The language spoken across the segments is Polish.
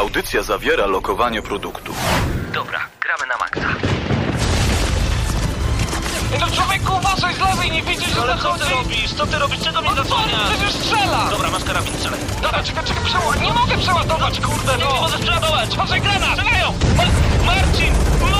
Audycja zawiera lokowanie produktu. Dobra, gramy na maksa. No człowieku, uważaj z lewej, nie widzisz, że Ale co zachodzi? ty robisz? Co ty robisz? Czego mnie No co, zasłaniasz? przecież strzela! Dobra, masz karabin, strzelaj. Dobra, czekaj, czekaj, przeładować. Nie mogę przeładować, kurde, Nie, no! nie możesz przeładować. Uważaj, granat! Strzelają! Ma- Marcin! Marcin!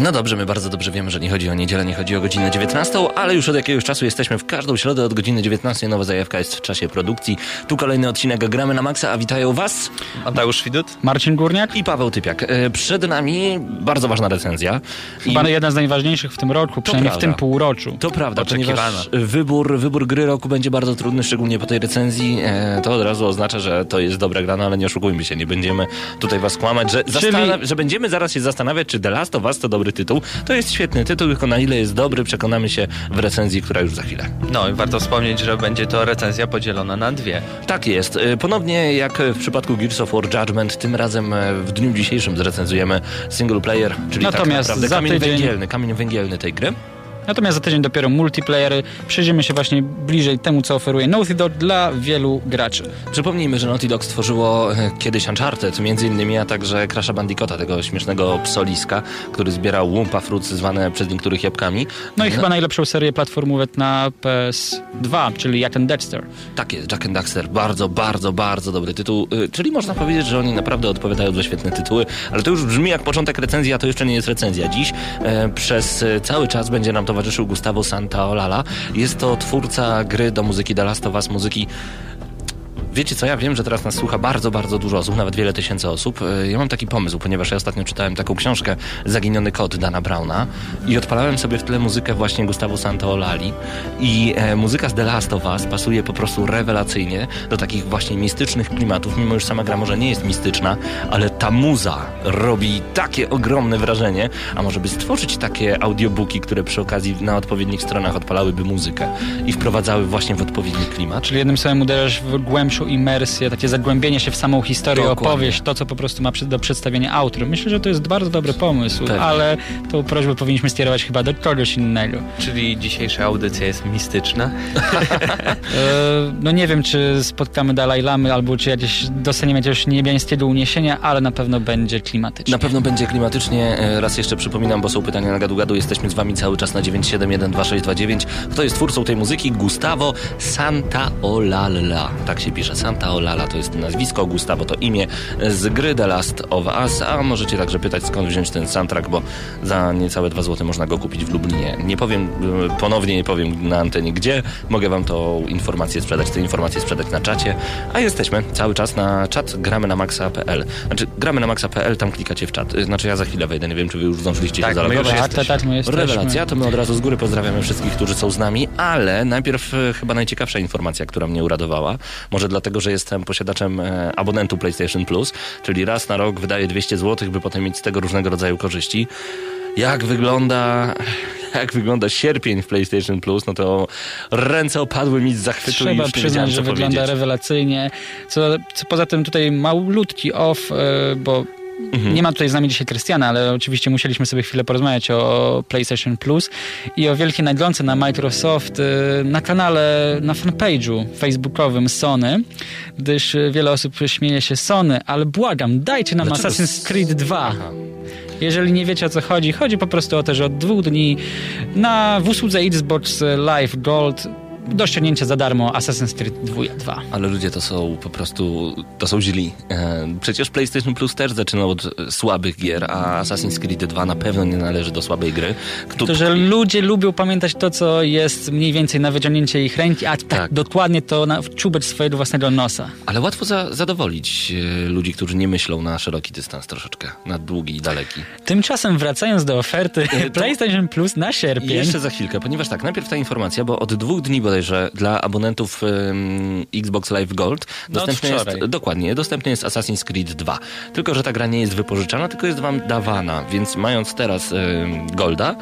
No dobrze, my bardzo dobrze wiemy, że nie chodzi o niedzielę, nie chodzi o godzinę 19, ale już od jakiegoś czasu jesteśmy w każdą środę od godziny 19. Nowa zajawka jest w czasie produkcji. Tu kolejny odcinek Gramy na Maxa, a witają Was Mateusz Widut? Marcin Górniak? i Paweł Typiak. E, Przed nami bardzo ważna recenzja. I Chyba jedna z najważniejszych w tym roku, przynajmniej w tym półroczu. to prawda, ponieważ wybór, wybór gry roku będzie bardzo trudny, szczególnie po tej recenzji. E, to od razu oznacza, że to jest dobra gra, no ale nie oszukujmy się, nie będziemy tutaj was kłamać, że, zastana- że będziemy zaraz się zastanawiać, czy The Last of Us to dobry tytuł. To jest świetny tytuł, tylko na ile jest dobry, przekonamy się w recenzji, która już za chwilę. No i warto wspomnieć, że będzie to recenzja podzielona na dwie. Tak jest. E, Ponownie jak w przypadku Gears of War Judgment, tym razem e, w dniu dzisiejszym zrecenzujemy single player, czyli Natomiast tak naprawdę kamień tydzień- węgielny, kamień węgielny tej gry. Natomiast za tydzień dopiero multiplayer. Przejdziemy się właśnie bliżej temu, co oferuje Naughty Dog dla wielu graczy. Przypomnijmy, że Naughty Dog stworzyło e, kiedyś Uncharted, między innymi, a także Crasha Bandicoota, tego śmiesznego psoliska, który zbierał łumpa fruits zwane przez niektórych jabłkami. No i chyba najlepszą serię platformówek na PS2, czyli jak ten Dexter. Tak jest, Jack and Daxter, bardzo, bardzo, bardzo dobry tytuł, y, czyli można powiedzieć, że oni naprawdę odpowiadają za świetne tytuły, ale to już brzmi jak początek recenzji, a to jeszcze nie jest recenzja. Dziś e, przez e, cały czas będzie nam towarzyszył Gustavo Santaolalla. Jest to twórca gry do muzyki The Last of Us, muzyki Wiecie co, ja wiem, że teraz nas słucha bardzo, bardzo dużo osób, nawet wiele tysięcy osób. E, Ja mam taki pomysł, ponieważ ja ostatnio czytałem taką książkę Zaginiony kot Dana Browna i odpalałem sobie w tle muzykę właśnie Gustavo Santaolali i e, muzyka z The Last of Us pasuje po prostu rewelacyjnie do takich właśnie mistycznych klimatów, mimo już sama gra może nie jest mistyczna, ale ta muza robi takie ogromne wrażenie, a może by stworzyć takie audiobooki, które przy okazji na odpowiednich stronach odpalałyby muzykę i wprowadzały właśnie w odpowiedni klimat. Czyli jednym słowem uderzasz w głębszą imersję, takie zagłębienie się w samą historię, Dokładnie. opowieść, to co po prostu ma do przedstawienia autor. Myślę, że to jest bardzo dobry pomysł, Pewnie. ale tą prośbę powinniśmy skierować chyba do kogoś innego. Czyli dzisiejsza audycja jest mistyczna. E, no nie wiem, czy spotkamy Dalaj Lamy, albo czy jakieś dostaniemy jakiegoś niebiańskiego uniesienia, ale na pewno będzie klimatycznie. Na pewno będzie klimatycznie. E, Raz jeszcze przypominam, bo są pytania na gadu gadu. Jesteśmy z wami cały czas na 9712629. Kto jest twórcą tej muzyki? Gustavo Santaolalla. Tak się pisze. Santaolalla to jest nazwisko, Gustavo to imię z gry The Last of Us. A możecie także pytać, skąd wziąć ten soundtrack, bo za niecałe 2 zł można go kupić w Lublinie. Nie powiem, e, ponownie nie powiem na antenie gdzie. Mogę wam tą informację sprzedać, tę informację sprzedać na czacie. A jesteśmy cały czas na czat gramy na maxa.pl. Znaczy, gramy na maxa.pl, tam klikacie w czat. Znaczy, ja za chwilę wejdę, nie wiem, czy wy już zdążyliście Tak, się zalogować. tak, tak, tak, my jesteśmy. Rewelacja, to my od razu z góry pozdrawiamy wszystkich, którzy są z nami, ale najpierw e, chyba najciekawsza informacja, która mnie uradowała. Może dlatego, że jestem posiadaczem e, abonentu PlayStation Plus, czyli raz na rok wydaję 200 zł, by potem mieć z tego różnego rodzaju korzyści. Jak wygląda, jak wygląda sierpień w PlayStation Plus, no to ręce opadły mi z zachwytu i Trzeba już nie przyznać, że wygląda powiedzieć. rewelacyjnie. Co, co poza tym tutaj malutki off, e, bo Mhm. nie ma tutaj z nami dzisiaj Krystiana, ale oczywiście musieliśmy sobie chwilę porozmawiać o PlayStation Plus i o wielkiej naglące na Microsoft e, na kanale, na fanpage'u facebookowym Sony, gdyż wiele osób śmieje się Sony, ale błagam, dajcie nam Dlaczego Assassin's Creed 2. Aha. Jeżeli nie wiecie o co chodzi, chodzi po prostu o to, że od dwóch dni na w usłudze Xbox Live Gold do ściągnięcia za darmo Assassin's Creed 2. Ale ludzie to są po prostu, to są źli. E, Przecież PlayStation Plus też zaczynał od słabych gier, a Assassin's Creed 2 na pewno nie należy do słabej gry. Kto- To, że ludzie lubią pamiętać to, co jest mniej więcej na wyciągnięcie ich ręki, a tak, Tak. dokładnie to na czubek swojego własnego nosa. Ale łatwo za, zadowolić e, ludzi, którzy nie myślą na szeroki dystans troszeczkę, na długi i daleki. Tymczasem wracając do oferty to- PlayStation Plus na sierpień. jeszcze za chwilkę, ponieważ tak, najpierw ta informacja, bo od dwóch dni bodajże dla abonentów em, Xbox Live Gold No, dostępny jest, wczoraj. dokładnie, dostępny jest Assassin's Creed 2. Tylko, że ta gra nie jest wypożyczana, tylko jest wam dawana, więc mając teraz em, Golda,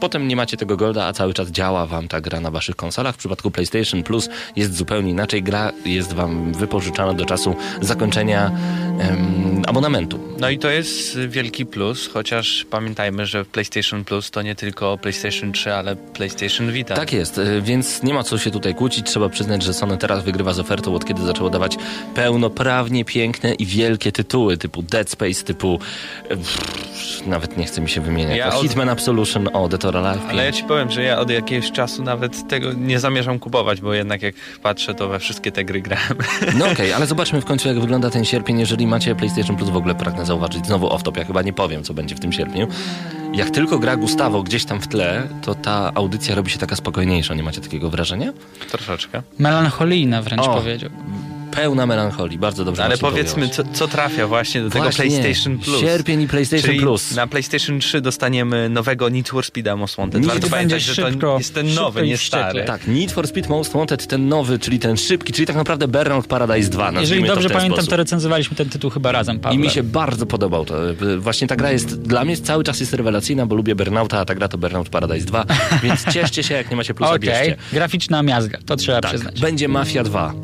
potem nie macie tego golda, a cały czas działa wam ta gra na waszych konsolach. W przypadku PlayStation Plus jest zupełnie inaczej. Gra jest wam wypożyczana do czasu zakończenia em, abonamentu. No i to jest wielki plus, chociaż pamiętajmy, że PlayStation Plus to nie tylko PlayStation 3, ale PlayStation Vita. Tak jest, y, więc nie ma co się tutaj kłócić. Trzeba przyznać, że Sony teraz wygrywa z ofertą, od kiedy zaczęło dawać pełnoprawnie piękne i wielkie tytuły, typu Dead Space, typu... e, pff, nawet nie chce mi się wymieniać. Ja od- Hitman Absolution, o, Dead Ale ja ci powiem, że ja od jakiegoś czasu nawet tego nie zamierzam kupować, bo jednak jak patrzę, to we wszystkie te gry grałem. No okej, ale zobaczmy w końcu, jak wygląda ten sierpień. Jeżeli macie PlayStation Plus, w ogóle pragnę zauważyć, znowu off-top, ja chyba nie powiem, co będzie w tym sierpniu. Jak tylko gra Gustavo gdzieś tam w tle, to ta audycja robi się taka spokojniejsza. Nie macie takiego wrażenia? Troszeczkę. Melancholijna wręcz O, powiedział. Pełna melancholii, bardzo dobrze Ale powiedzmy, co, co trafia właśnie do tego Właśnie, PlayStation Plus. Sierpień i PlayStation Czyli Plus. na PlayStation 3 dostaniemy nowego Need for Speed Most Wanted. Need Warto pamiętać, będzie że to szybko, jest ten nowy, nie stary. Tak, Need for Speed Most Wanted, ten nowy, czyli ten szybki, czyli tak naprawdę Burnout Paradise 2. Jeżeli to dobrze ten pamiętam, sposób. to recenzowaliśmy ten tytuł chyba razem, Pawle. I mi się bardzo podobał to. Właśnie ta gra jest, dla mnie cały czas jest rewelacyjna, bo lubię Burnouta, a ta gra to Burnout Paradise 2, więc cieszcie się, jak nie macie plusa, Okej, bierzcie. graficzna miazga, to trzeba Tak, przyznać. będzie Mafia 2.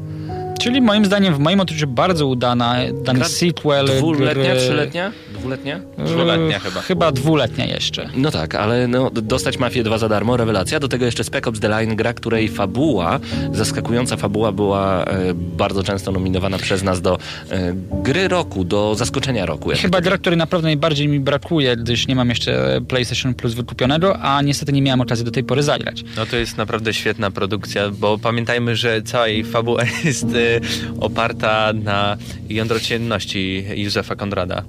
Czyli moim zdaniem, w moim odczuciu bardzo udana, dany Gra sequel. Dwuletnia, gry- trzyletnia? Dwuletnia? Dwuletnia Eee, chyba. Chyba dwuletnia jeszcze. No tak, ale no, dostać Mafię 2 za darmo, rewelacja. Do tego jeszcze Spec Ops The Line, gra, której fabuła, zaskakująca fabuła była e, bardzo często nominowana przez nas do e, gry roku, do zaskoczenia roku. Chyba gra, której naprawdę najbardziej mi brakuje, gdyż nie mam jeszcze PlayStation Plus wykupionego, a niestety nie miałem okazji do tej pory zagrać. No to jest naprawdę świetna produkcja, bo pamiętajmy, że cała jej fabuła jest e, oparta na jądro ciemności Józefa Konrada.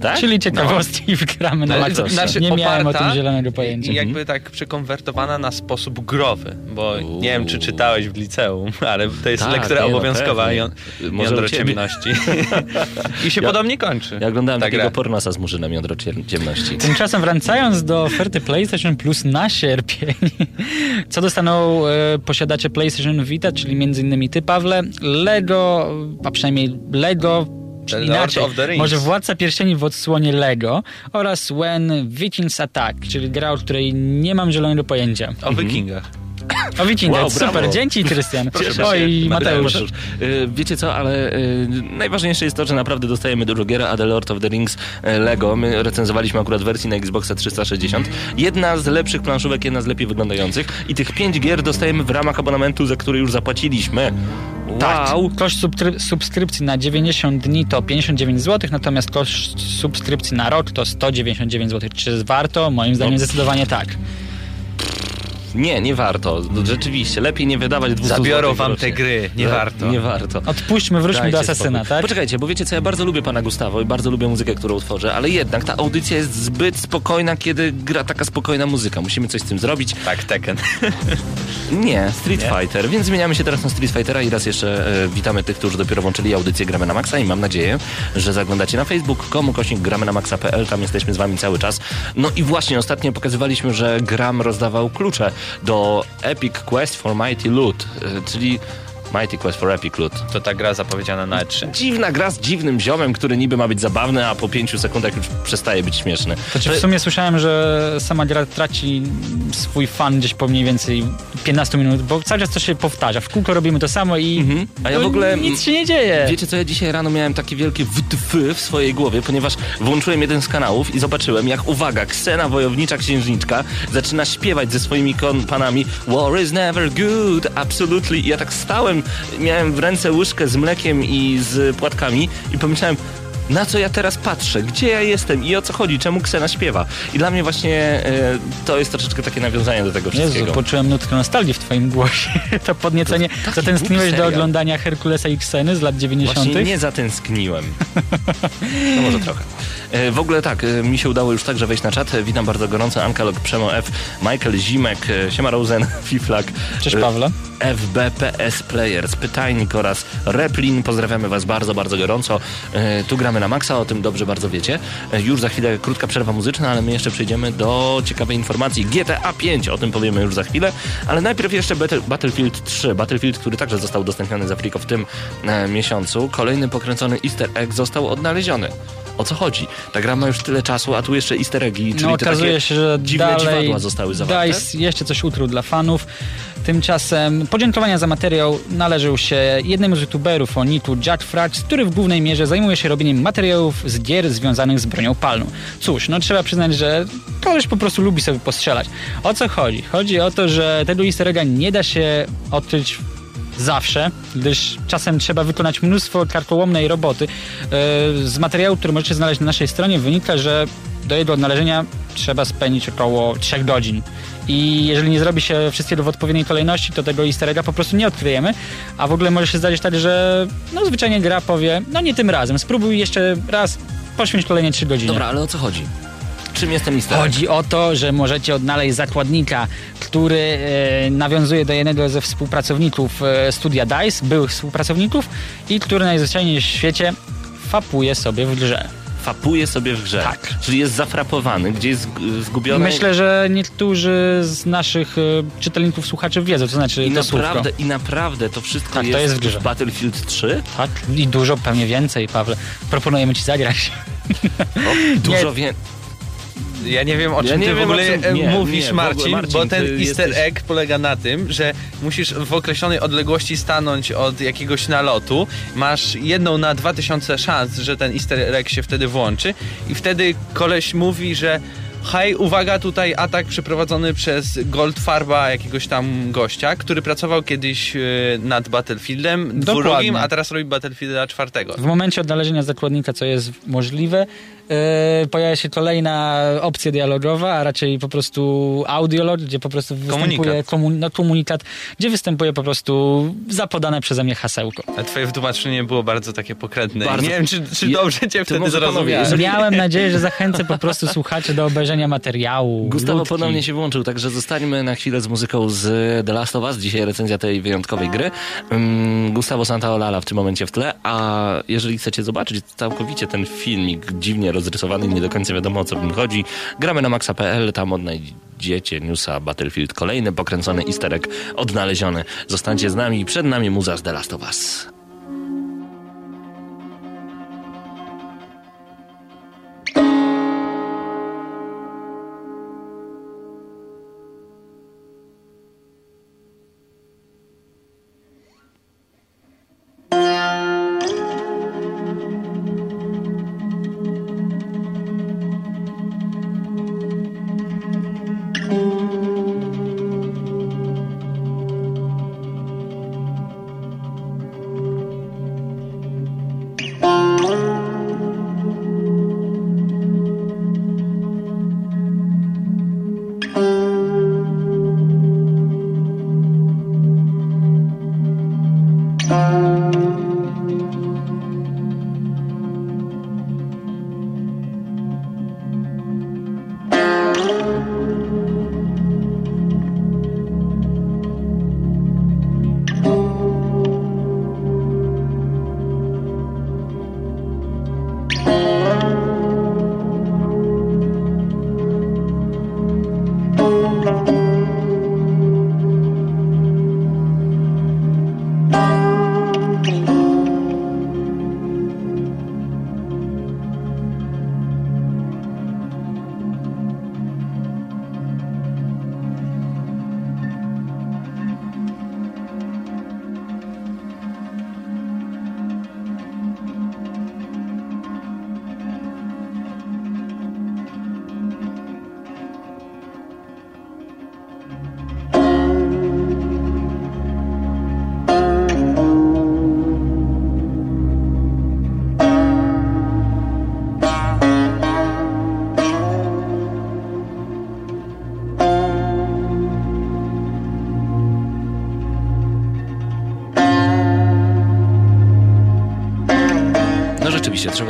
Tak? Czyli ciekawostki wgramy na maksa. to znaczy nie miałem o tym zielonego pojęcia. I jakby tak przekonwertowana na sposób growy, bo Uuu. nie wiem, czy czytałeś w liceum, ale to jest Tak, lektura nie, no obowiązkowa pewnie. ją- jądro ciemności. I się Ja- podobnie kończy. Ja oglądałem ta takiego gra. pornosa z murzynem jądro ciemności. Tymczasem wracając do oferty PlayStation Plus na sierpień, co dostaną e, posiadacze PlayStation Vita, czyli między innymi ty, Pawle, Lego, a przynajmniej Lego, czy The inaczej, Lord of the Rings. może Władca Pierścieni w odsłonie Lego oraz When Vikings Attack, czyli gra, o której nie mam zielonego pojęcia. O wikingach. O Wikingach, Wow, brawo. super, dzięki Krystian. Oj. Mateusz. Mateusz. Y, Wiecie co, ale y, najważniejsze jest to, że naprawdę dostajemy dużo gier, a The Lord of the Rings y, Lego, my recenzowaliśmy akurat wersję na Xboxa 360. Jedna z lepszych planszówek, jedna z lepiej wyglądających i tych pięć gier dostajemy w ramach abonamentu, za który już zapłaciliśmy. Tak, Wow! koszt subskrypcji na 90 dni to 59 zł, natomiast koszt subskrypcji na rok to 199 zł. Czy warto? Moim zdaniem No. zdecydowanie tak. Nie, nie warto. No, Rzeczywiście, lepiej nie wydawać 200 Zabiorą wam rocznie. te gry, nie warto. Nie warto. Odpuśćmy, wróćmy Dajcie do Asesyna, spokój. tak? Poczekajcie, bo wiecie co, ja bardzo lubię pana Gustawo i bardzo lubię muzykę, którą tworzę, ale jednak ta audycja jest zbyt spokojna, kiedy gra taka spokojna muzyka. Musimy coś z tym zrobić. Tak, Tekken. Nie, Street Nie? Fighter, więc zmieniamy się teraz na Street Fightera i raz jeszcze e, witamy tych, którzy dopiero włączyli audycję Gramy na Maxa i mam nadzieję, że zaglądacie na facebook.com kośnik gramy na maxa.pl, tam jesteśmy z wami cały czas. No i właśnie ostatnio pokazywaliśmy, że Gram rozdawał klucze do Epic Quest for Mighty Loot, e, czyli Mighty Quest for Epic Loot. To ta gra zapowiedziana na E E3. Dziwna gra z dziwnym ziomem, który niby ma być zabawny, a po pięciu sekundach już przestaje być śmieszny. To czy w sumie słyszałem, że sama gra traci swój fan gdzieś po mniej więcej 15 minut, bo cały czas to się powtarza. W kółko robimy to samo i Mhm. A ja w no, ogóle- nic się nie dzieje. Wiecie co, ja dzisiaj rano miałem takie wielkie WTF w swojej głowie, ponieważ włączyłem jeden z kanałów i zobaczyłem, jak, uwaga, Ksena Wojownicza Księżniczka zaczyna śpiewać ze swoimi panami War is never good, absolutely. I ja tak stałem, miałem w ręce łyżkę z mlekiem i z płatkami i pomyślałem, na co ja teraz patrzę? Gdzie ja jestem i o co chodzi? Czemu Ksena śpiewa? I dla mnie właśnie e, to jest troszeczkę takie nawiązanie do tego wszystkiego. Jezu, poczułem nutkę nostalgii w twoim głosie. To podniecenie. taki Zatęskniłeś do oglądania Herkulesa i Kseny z lat 90. Właśnie nie zatęskniłem. No może trochę. E, W ogóle tak, e, mi się udało już także wejść na czat. Witam bardzo gorąco. Ankalog, Przemo F, Michael Zimek, Siema Rosen, Fiflak. Cześć Pawle. FBPS Players, Pytajnik oraz Replin. Pozdrawiamy Was bardzo, bardzo gorąco. Tu gramy na maksa, o tym dobrze bardzo wiecie. E, Już za chwilę krótka przerwa muzyczna, ale my jeszcze przejdziemy do ciekawej informacji. GTA 5, o tym powiemy już za chwilę, ale najpierw jeszcze Battle, Battlefield 3. Battlefield, który także został udostępniony za friko w tym e, miesiącu. Kolejny pokręcony easter egg został odnaleziony. o co chodzi. Ta gra ma już tyle czasu, a tu jeszcze easter eggi, czyli No okazuje się, że dziwne dalej dziwadła zostały zawarte. DICE jeszcze coś utruł dla fanów. Tymczasem podziękowania za materiał należą się jednemu z youtuberów o niku Jack Frax, który w głównej mierze zajmuje się robieniem materiałów z gier związanych z bronią palną. Cóż, no trzeba przyznać, że koleś po prostu lubi sobie postrzelać. O co chodzi? Chodzi o to, że tego easter nie da się odkryć zawsze, gdyż czasem trzeba wykonać mnóstwo karkołomnej roboty. E, Z materiału, który możecie znaleźć na naszej stronie wynika, że do jego odnalezienia trzeba spędzić około 3 godzin. I jeżeli nie zrobi się wszystkiego w odpowiedniej kolejności, to tego easter egga po prostu nie odkryjemy. A w ogóle może się zdarzyć tak, że no zwyczajnie gra powie, no nie tym razem, spróbuj jeszcze raz, poświęć kolejne 3 godziny. Dobra, ale o co chodzi? Czym jest ten easter? Chodzi o to, że możecie odnaleźć zakładnika, który e, nawiązuje do jednego ze współpracowników e, studia DICE, byłych współpracowników i który najzwyczajniej w świecie fapuje sobie w grze. Fapuje sobie w grze. Tak. Czyli jest zafrapowany, gdzie jest zg- zgubiony. Myślę, że niektórzy z naszych e, czytelników, słuchaczy wiedzą, co znaczy I to słówko. naprawdę, I naprawdę to wszystko Tak, to jest, w grze. Battlefield 3? Tak, i dużo, pewnie więcej, Pawle. Proponujemy ci zagrać. O, dużo więcej. Ja nie wiem, o Ja czym nie ty w ogóle czym- e, nie, mówisz, nie, w ogóle, Marcin, Marcin, bo ten easter jesteś- egg polega na tym, że musisz w określonej odległości stanąć od jakiegoś nalotu. Masz jedną na 2000 szans, że ten easter egg się wtedy włączy i wtedy koleś mówi, że hej, uwaga, tutaj atak przeprowadzony przez Goldfarba, jakiegoś tam gościa, który pracował kiedyś e, nad Battlefieldem Dokładnie. drugim, a teraz robi Battlefielda czwartego. W momencie odnalezienia zakładnika, co jest możliwe, pojawia się kolejna opcja dialogowa, a raczej po prostu audiolog, gdzie po prostu występuje Komunikat. komun- no, komunikat, gdzie występuje po prostu zapodane przeze mnie hasełko. A twoje wytłumaczenie było bardzo takie pokrętne. Bardzo. Nie wiem, czy, czy dobrze cię wtedy zrozumiałem. Miałem nadzieję, że zachęcę po prostu słuchaczy do obejrzenia materiału. Gustawo ludki. ponownie się włączył, także zostańmy na chwilę z muzyką z The Last of Us. Dzisiaj recenzja tej wyjątkowej gry. Um, Gustavo Santaolalla w tym momencie w tle, a jeżeli chcecie zobaczyć całkowicie ten filmik dziwnie rozrysowany nie do końca wiadomo o co w nim chodzi, gramy na maxa.pl, tam odnajdziecie newsa Battlefield kolejny, pokręcony easter egg odnaleziony. Zostańcie z nami, przed nami muza z The Last of Us.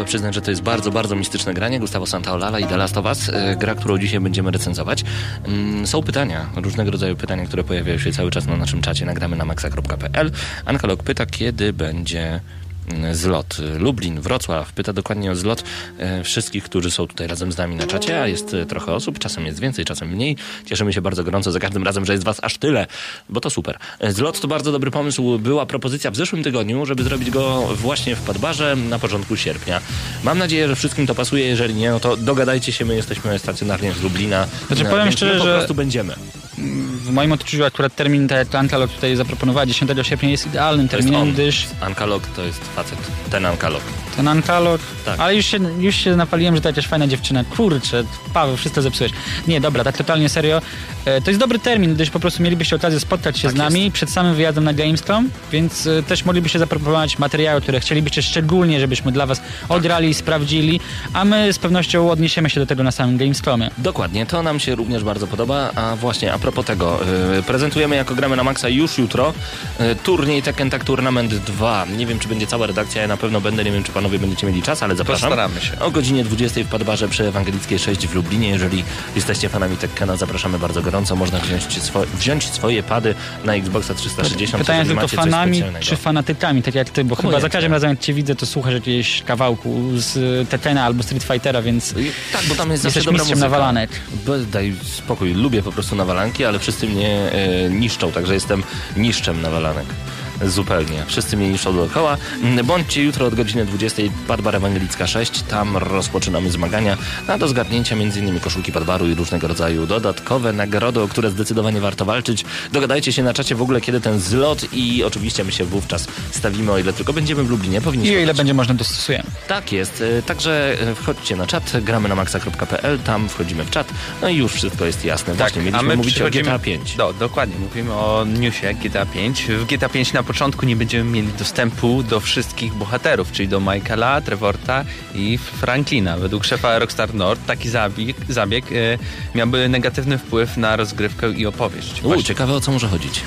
przyznać, że to jest bardzo, bardzo mistyczne granie. Gustavo Santaolalla i The Last of Us, e, gra, którą dzisiaj będziemy recenzować. Mm, Są pytania, różnego rodzaju pytania, które pojawiają się cały czas na naszym czacie. Nagramy na maxa.pl. Ankalog pyta, kiedy będzie zlot. Lublin, Wrocław, pyta dokładnie o zlot e, wszystkich, którzy są tutaj razem z nami na czacie, a jest e, trochę osób, czasem jest więcej, czasem mniej. Cieszymy się bardzo gorąco za każdym razem, że jest was aż tyle, bo to super. E, Zlot to bardzo dobry pomysł. Była propozycja w zeszłym tygodniu, żeby zrobić go właśnie w Padbarze na początku sierpnia. Mam nadzieję, że wszystkim to pasuje, jeżeli nie, no to dogadajcie się, my jesteśmy stacjonarnie z Lublina. Znaczy, powiem szczerze, po że- prostu będziemy. W moim odczuciu akurat termin, tak jak Ankalog tutaj zaproponowała, 10 sierpnia jest idealnym To jest terminem, on. gdyż Ankalog to jest facet. Ten Ankalog. ten Ankalog... Tak. Ale już się, już się napaliłem, że to jakaś fajna dziewczyna. Kurczę, Paweł, wszystko zepsułeś. Nie, dobra, tak totalnie serio. E, To jest dobry termin, gdyż po prostu mielibyście okazję spotkać się Tak z nami przed samym wyjazdem na Gamescom, więc e, też moglibyście zaproponować materiały, które chcielibyście szczególnie, żebyśmy dla was odgrali i sprawdzili, a my z pewnością odniesiemy się do tego na samym Gamescomie. Dokładnie, to nam się również bardzo podoba. A właśnie, a propos tego, yy, prezentujemy jako gramy na Maxa już jutro yy, turniej Tekken Tag Tournament 2. Nie wiem, czy będzie cała redakcja, ja na pewno będę, nie wiem, czy panowie będziecie mieli czas, ale zapraszam. Postaramy się. O godzinie 20 w Padbarze przy Ewangelickiej 6 w Lublinie. Jeżeli jesteście fanami Tekkena, zapraszamy bardzo gorąco. Można wziąć, swo- wziąć swoje pady na Xboxa 360. Pytanie tylko fanami czy fanatykami, tak jak ty, bo chyba za każdym razem jak cię widzę, to słuchasz jakiegoś kawałku z y, Tekkena albo Street Fightera, więc Tak, bo tam jest zawsze dobra mistrzem muzyka. nawalanek. Daj spokój, lubię po prostu nawalanki, ale wszyscy mnie e, niszczą, także jestem niszczem nawalanek. Zupełnie. Wszyscy mnie niszczą dookoła. Mm, Bądźcie jutro od godziny 20 Padbar Ewangelicka 6. Tam rozpoczynamy zmagania na do zgarnięcia m.in. koszulki Padbaru i różnego rodzaju dodatkowe nagrody, o które zdecydowanie warto walczyć. Dogadajcie się na czacie w ogóle, kiedy ten zlot i oczywiście my się wówczas stawimy, o ile tylko będziemy w Lublinie. i Powinniśmy o ile będzie można dostosujemy. Tak jest. E, Także e, wchodźcie na czat, gramy na maxa.pl, tam wchodzimy w czat, no i już wszystko jest jasne. Właśnie mieliśmy mówić o GTA 5. Do, dokładnie, mówimy o newsie GTA 5. W GTA 5 na początku nie będziemy mieli dostępu do wszystkich bohaterów, czyli do Michaela, Trevorta i Franklina. Według szefa Rockstar North taki zabieg, zabieg e, miałby negatywny wpływ na rozgrywkę i opowieść. U, ciekawe o co może chodzić.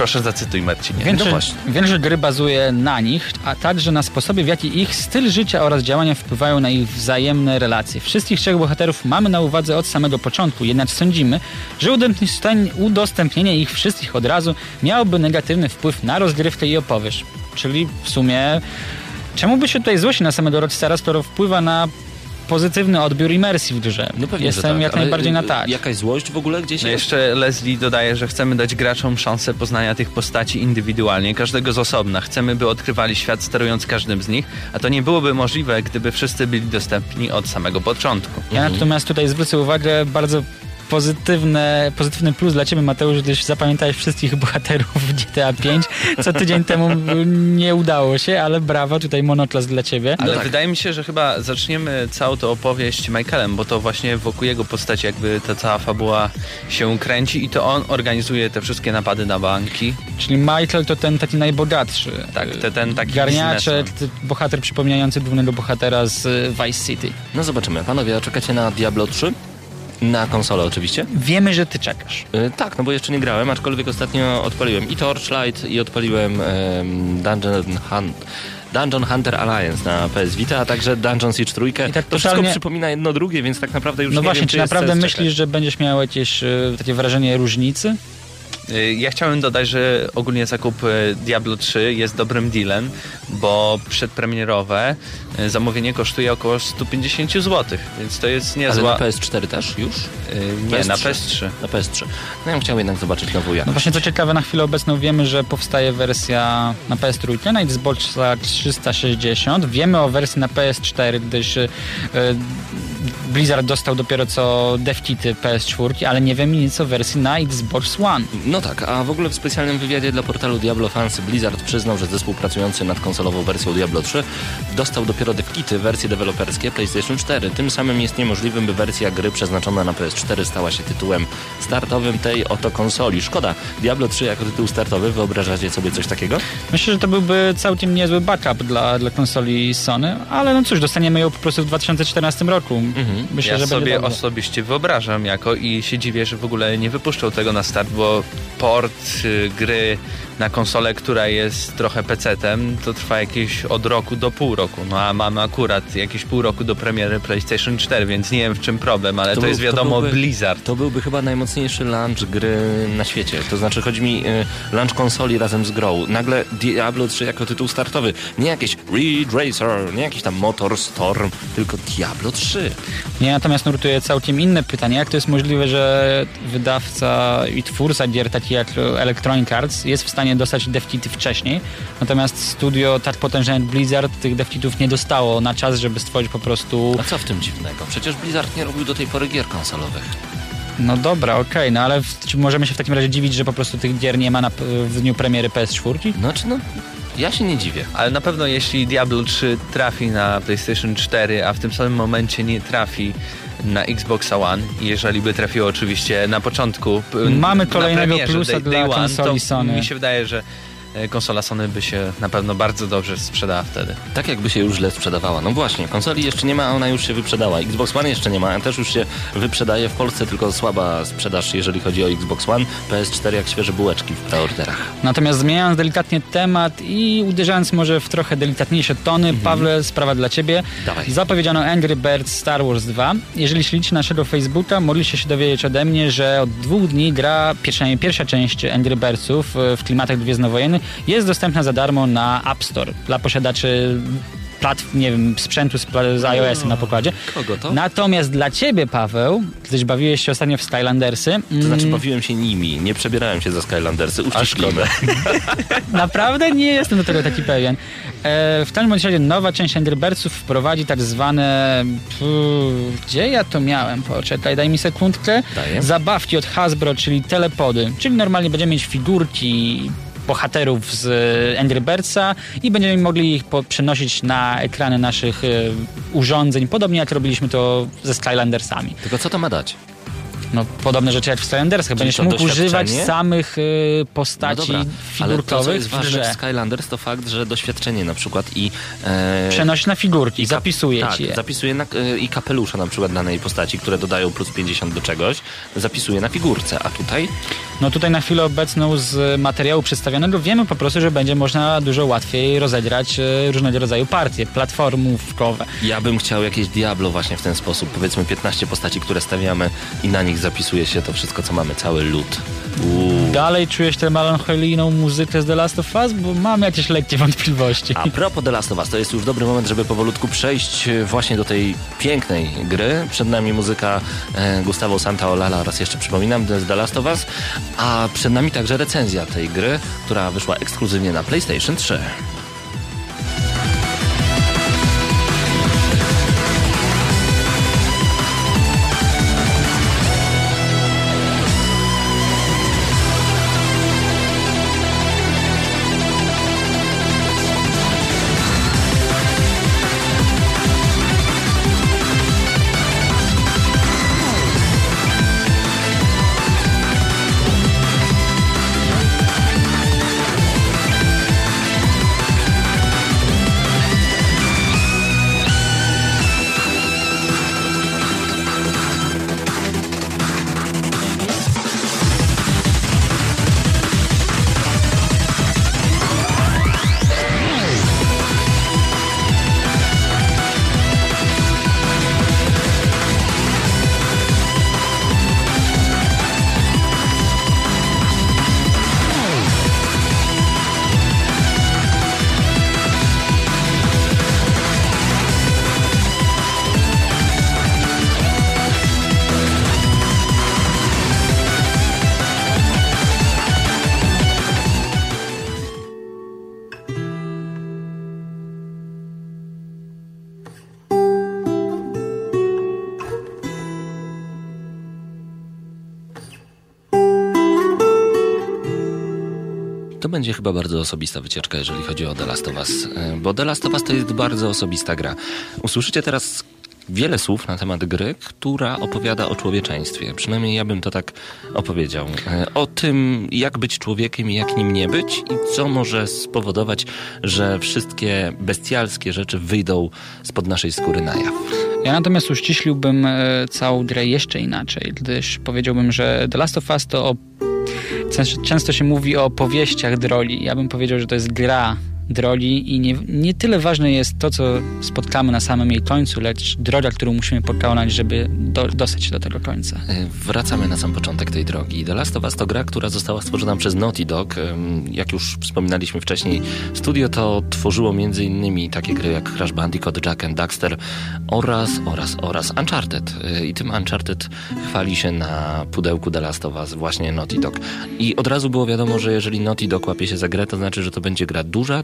Proszę zacytuj Marcinie. Większość, właśnie. większość gry bazuje na nich, a także na sposobie, w jaki ich styl życia oraz działania wpływają na ich wzajemne relacje. Wszystkich trzech bohaterów mamy na uwadze od samego początku, jednak sądzimy, że udostępnienie- udostępnienie ich wszystkich od razu miałoby negatywny wpływ na rozgrywkę i opowieść. Czyli w sumie, czemu by się tutaj złościć na samego Rockstara, skoro wpływa na pozytywny odbiór imersji w grze? No pewnie, Jestem tak, jak najbardziej na e, tak. Jakaś złość w ogóle gdzieś No jest? jeszcze Leslie dodaje, że chcemy dać graczom szansę poznania tych postaci indywidualnie, każdego z osobna. Chcemy, by odkrywali świat sterując każdym z nich, a to nie byłoby możliwe, gdyby wszyscy byli dostępni od samego początku. Ja natomiast tutaj zwrócę uwagę bardzo pozytywne, pozytywny plus dla Ciebie, Mateusz, gdyż zapamiętałeś wszystkich bohaterów GTA 5, co tydzień temu nie udało się, ale brawa, tutaj monoklas dla Ciebie. Ale tak. wydaje mi się, że chyba zaczniemy całą tę opowieść Michaelem, bo to właśnie wokół jego postaci jakby ta cała fabuła się kręci i to on organizuje te wszystkie napady na banki. Czyli Michael to ten taki najbogatszy. Tak, te- ten taki Garniacze, biznesmen. ty- bohater przypominający głównego bohatera z y, Vice City. No zobaczymy. Panowie, a czekacie na Diablo 3? Na konsolę oczywiście. Wiemy, że Ty czekasz. E, tak, no bo jeszcze nie grałem, aczkolwiek ostatnio odpaliłem i Torchlight i odpaliłem em, Dungeon Hunt. Dungeon Hunter Alliance na PS Vita, a także Dungeon Siege 3. I tak to wszystko przypomina jedno drugie, więc tak naprawdę już No nie właśnie, wiem, czy jest naprawdę myślisz, czekać. że będziesz miał jakieś y, takie wrażenie różnicy? Ja chciałem dodać, że ogólnie zakup y, Diablo 3 jest dobrym dealem, bo przedpremierowe y, zamówienie kosztuje około 150 zł, więc to jest Ale niezła... na PS4 też już? Y, Nie, PS3. na PS3. Na PS3. No ja bym chciał jednak zobaczyć nową No jakość. właśnie, co ciekawe, na chwilę obecną wiemy, że powstaje wersja na PS3, na Xboxa 360. Wiemy o wersji na PS4, gdyż e, Blizzard dostał dopiero co devkity PS4, ale nie wiemy nic o wersji na Xbox One. No tak, a w ogóle w specjalnym wywiadzie dla portalu Diablo Fans Blizzard przyznał, że zespół pracujący nad konsolową wersją Diablo 3 dostał dopiero devkity, wersje deweloperskie PlayStation 4. Tym samym jest niemożliwym, by wersja gry przeznaczona na PS4 stała się tytułem startowym tej oto konsoli. Szkoda, Diablo 3 jako tytuł startowy, wyobrażacie sobie coś takiego? Myślę, że to byłby całkiem niezły backup dla, dla konsoli Sony, ale no cóż, dostaniemy ją po prostu w 2014 roku. Mhm. Myślę, ja sobie osobiście wyobrażam jako i się dziwię, że w ogóle nie wypuszczą tego na start, bo port y, gry na konsolę, która jest trochę PC-tem, to trwa jakieś od roku do pół roku. No a mamy akurat jakieś pół roku do premiery PlayStation 4, więc nie wiem w czym problem, ale to, był- jest wiadomo byłby- Blizzard. To byłby chyba najmocniejszy launch gry na świecie. To znaczy, chodzi mi y, launch konsoli razem z grą. Nagle Diablo 3 jako tytuł startowy. Nie jakieś Ridge Racer, nie jakiś tam Motor Storm, tylko Diablo 3. Mnie natomiast nurtuje całkiem inne pytanie. Jak to jest możliwe, że wydawca i twórca gier taki jak Electronic Arts jest w stanie dostać devkity wcześniej, natomiast studio tak potężne jak Blizzard tych devkitów nie dostało na czas, żeby stworzyć po prostu... A co w tym dziwnego? Przecież Blizzard nie robił do tej pory gier konsolowych. No dobra, okej, no ale w, czy możemy się w takim razie dziwić, że po prostu tych gier nie ma na, w dniu premiery PS4? Znaczy, no, ja się nie dziwię. Ale na pewno jeśli Diablo 3 trafi na PlayStation 4, a w tym samym momencie nie trafi na Xbox One, jeżeli by trafiło oczywiście na początku Mamy kolejnego premierze plusa day, dla day one, konsoli to Sony. Mi się wydaje, że konsola Sony by się na pewno bardzo dobrze sprzedała wtedy. Tak jakby się już źle sprzedawała. No właśnie, konsoli jeszcze nie ma, a ona już się wyprzedała. Xbox One jeszcze nie ma, a też już się wyprzedaje. W Polsce tylko słaba sprzedaż, jeżeli chodzi o Xbox One. PS4 jak świeże bułeczki w preorderach. Natomiast zmieniając delikatnie temat i uderzając może w trochę delikatniejsze tony, Pawle, sprawa dla ciebie. Dawaj. Zapowiedziano Angry Birds Star Wars 2. Jeżeli śledzicie naszego Facebooka, mogliście się dowiedzieć ode mnie, że od dwóch dni gra, przynajmniej pierwsza część Angry Birdsów e, w klimatach gwiezdnowojennych jest dostępna za darmo na App Store dla posiadaczy platform, nie wiem, sprzętu z, z iOS-em na pokładzie. Kogo to? Natomiast dla ciebie, Paweł, gdyż bawiłeś się ostatnio w Skylandersy, To znaczy mm, bawiłem się nimi, nie przebierałem się za Skylandersy, uściślimy. Naprawdę nie jestem do tego taki pewien. E, w każdym bądź razie nowa część Angry Birdsów wprowadzi tak zwane... Pff, gdzie ja to miałem? Poczekaj, daj mi sekundkę. Daję. Zabawki od Hasbro, czyli telepody. Czyli normalnie będziemy mieć figurki bohaterów z e, Angry Birdsa i będziemy mogli ich przenosić na ekrany naszych e, urządzeń, podobnie jak robiliśmy to ze Skylandersami. Tylko co to ma dać? No, podobne rzeczy jak w Skylandersach. Będziesz mógł używać samych No postaci dobra, ale to, co figurkowych jest ważne w Skylanders, to fakt, że doświadczenie na przykład i... E, Przenosisz na figurki, i zapisuje tak, ci je. zapisuje na, e, i kapelusza na przykład danej postaci, które dodają plus 50 do czegoś, zapisuje na figurce, a tutaj No tutaj na chwilę obecną z materiału przedstawionego wiemy po prostu, że będzie można dużo łatwiej rozegrać e, różnego rodzaju partie, platformówkowe. ja bym chciał jakieś Diablo właśnie w ten sposób, powiedzmy 15 postaci, które stawiamy i na nich zapisuje się to wszystko, co mamy, cały lód. Uuu. Dalej czujesz tę melancholijną muzykę z The Last of Us? Bo mam jakieś lekkie wątpliwości. A propos The Last of Us, to jest już dobry moment, żeby powolutku przejść e, właśnie do tej pięknej gry. Przed nami muzyka e, Gustavo Santaolala oraz jeszcze przypominam The Last of Us, a przed nami także recenzja tej gry, która wyszła ekskluzywnie na PlayStation 3. będzie chyba bardzo osobista wycieczka, jeżeli chodzi o The Last of Us, e, bo The Last of Us to jest bardzo osobista gra. Usłyszycie teraz wiele słów na temat gry, która opowiada o człowieczeństwie. Przynajmniej ja bym to tak opowiedział. E, O tym, jak być człowiekiem i jak nim nie być i co może spowodować, że wszystkie bestialskie rzeczy wyjdą spod naszej skóry na jaw. Ja natomiast uściśliłbym e, całą grę jeszcze inaczej, gdyż powiedziałbym, że The Last of Us to. Często- się mówi o powieściach droli. Ja bym powiedział, że to jest gra droli i nie, nie tyle ważne jest to, co spotkamy na samym jej końcu, lecz droga, którą musimy pokonać, żeby do, dostać się do tego końca. E, Wracamy na sam początek tej drogi. The Last of Us to gra, która została stworzona przez Naughty Dog. Jak już wspominaliśmy wcześniej, studio to tworzyło m.in. takie gry jak Crash Bandicoot, Jack and Daxter oraz, oraz, oraz Uncharted. E, I tym Uncharted chwali się na pudełku The Last of Us właśnie Naughty Dog. I od razu było wiadomo, że jeżeli Naughty Dog łapie się za grę, to znaczy, że to będzie gra duża,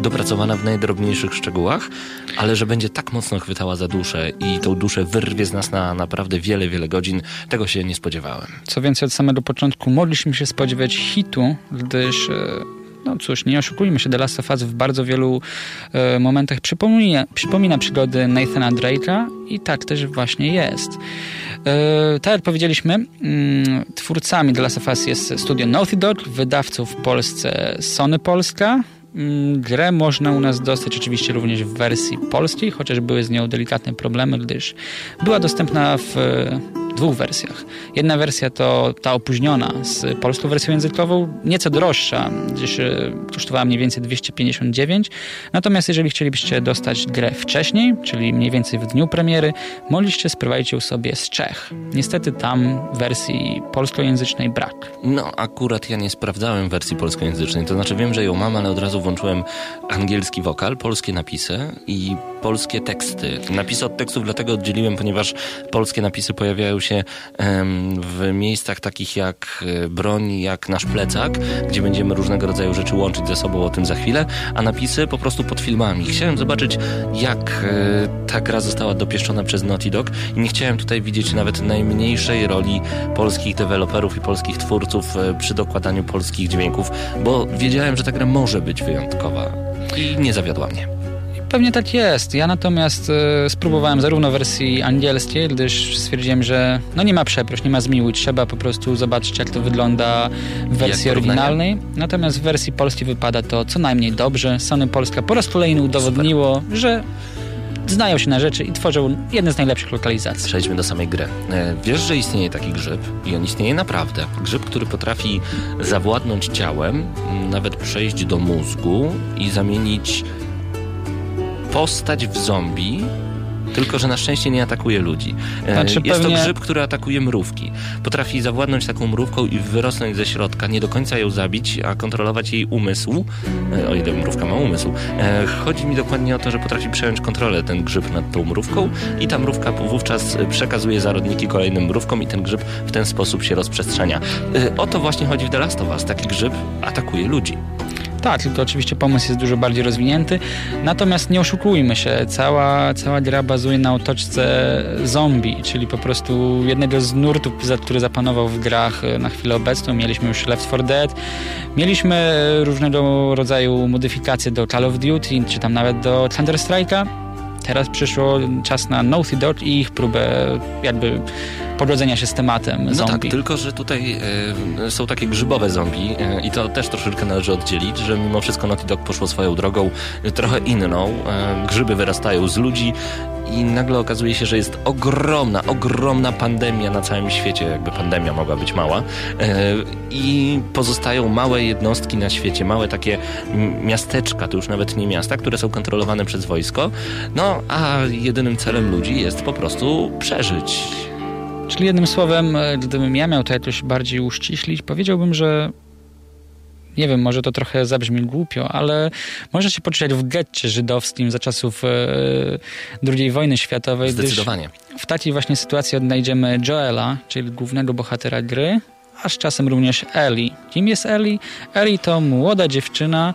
dopracowana w najdrobniejszych szczegółach, ale że będzie tak mocno chwytała za duszę i tą duszę wyrwie z nas na naprawdę wiele, wiele godzin, tego się nie spodziewałem. Co więcej, od samego początku mogliśmy się spodziewać hitu, gdyż, e, no cóż, nie oszukujmy się, The Last of Us w bardzo wielu e, momentach przypomina, przypomina przygody Nathana Drake'a i tak też właśnie jest. E, tak jak powiedzieliśmy, mm, twórcami The Last of Us jest studio Naughty Dog, wydawcą w Polsce Sony Polska, Grę można u nas dostać oczywiście również w wersji polskiej, chociaż były z nią delikatne problemy, gdyż była dostępna w e, dwóch wersjach. Jedna wersja to ta opóźniona z polską wersją językową, nieco droższa, gdyż e, kosztowała mniej więcej 259. Natomiast jeżeli chcielibyście dostać grę wcześniej, czyli mniej więcej w dniu premiery, mogliście sprowadzić ją sobie z Czech. Niestety tam wersji polskojęzycznej brak. No, akurat ja nie sprawdzałem wersji polskojęzycznej, to znaczy wiem, że ją mam, ale od razu włączyłem angielski wokal, polskie napisy i polskie teksty. Napisy od tekstów dlatego oddzieliłem, ponieważ polskie napisy pojawiają się w miejscach takich jak e, broń, jak nasz plecak, gdzie będziemy różnego rodzaju rzeczy łączyć ze sobą, o tym za chwilę, a napisy po prostu pod filmami. Chciałem zobaczyć, jak e, ta gra została dopieszczona przez Naughty Dog i nie chciałem tutaj widzieć nawet najmniejszej roli polskich deweloperów i polskich twórców e, przy dokładaniu polskich dźwięków, bo wiedziałem, że ta gra może być wyjątkowa i nie zawiodła mnie. Pewnie tak jest. Ja natomiast e, spróbowałem zarówno wersji angielskiej, gdyż stwierdziłem, że no nie ma przeproś, nie ma zmiłuj, trzeba po prostu zobaczyć jak to wygląda w wersji Jak porównanie? oryginalnej. Natomiast w wersji polskiej wypada to co najmniej dobrze. Sony Polska po raz kolejny udowodniło, że znają się na rzeczy i tworzą jedne z najlepszych lokalizacji. Przejdźmy do samej gry. E, Wiesz, że istnieje taki grzyb i on istnieje naprawdę. Grzyb, który potrafi zawładnąć ciałem, nawet przejść do mózgu i zamienić postać w zombie, tylko że na szczęście nie atakuje ludzi. E, Znaczy, Jest pewnie- to grzyb, który atakuje mrówki. Potrafi zawładnąć taką mrówką i wyrosnąć ze środka, nie do końca ją zabić, a kontrolować jej umysł, e, o ile mrówka ma umysł. E, Chodzi mi dokładnie o to, że potrafi przejąć kontrolę ten grzyb nad tą mrówką i ta mrówka wówczas przekazuje zarodniki kolejnym mrówkom i ten grzyb w ten sposób się rozprzestrzenia. O to właśnie chodzi w The Last of Us. Taki grzyb atakuje ludzi. Tak, tylko oczywiście pomysł jest dużo bardziej rozwinięty. Natomiast nie oszukujmy się, cała, cała gra bazuje na otoczce zombie, czyli po prostu jednego z nurtów, który zapanował w grach e, na chwilę obecną. Mieliśmy już Left 4 Dead, mieliśmy e, różnego rodzaju modyfikacje do Call of Duty, czy tam nawet do Counter-Strike'a. Teraz przyszło czas na Naughty Dog i ich próbę jakby pogodzenia się z tematem No zombie. tak, tylko że tutaj e, są takie grzybowe zombie e, i to też troszeczkę należy oddzielić, że mimo wszystko Naughty Dog poszło swoją drogą e, trochę inną. E, grzyby wyrastają z ludzi i nagle okazuje się, że jest ogromna, ogromna pandemia na całym świecie, jakby pandemia mogła być mała e, i pozostają małe jednostki na świecie, małe takie miasteczka, to już nawet nie miasta, które są kontrolowane przez wojsko, no a jedynym celem ludzi jest po prostu przeżyć. Czyli jednym słowem, gdybym ja miał to jakoś bardziej uściślić, powiedziałbym, że nie wiem, może to trochę zabrzmi głupio, ale można się poczuć w getcie żydowskim za czasów e, II wojny światowej, Zdecydowanie. w takiej właśnie sytuacji odnajdziemy Joela, czyli głównego bohatera gry, a z czasem również Ellie. Kim jest Ellie? Ellie to młoda dziewczyna,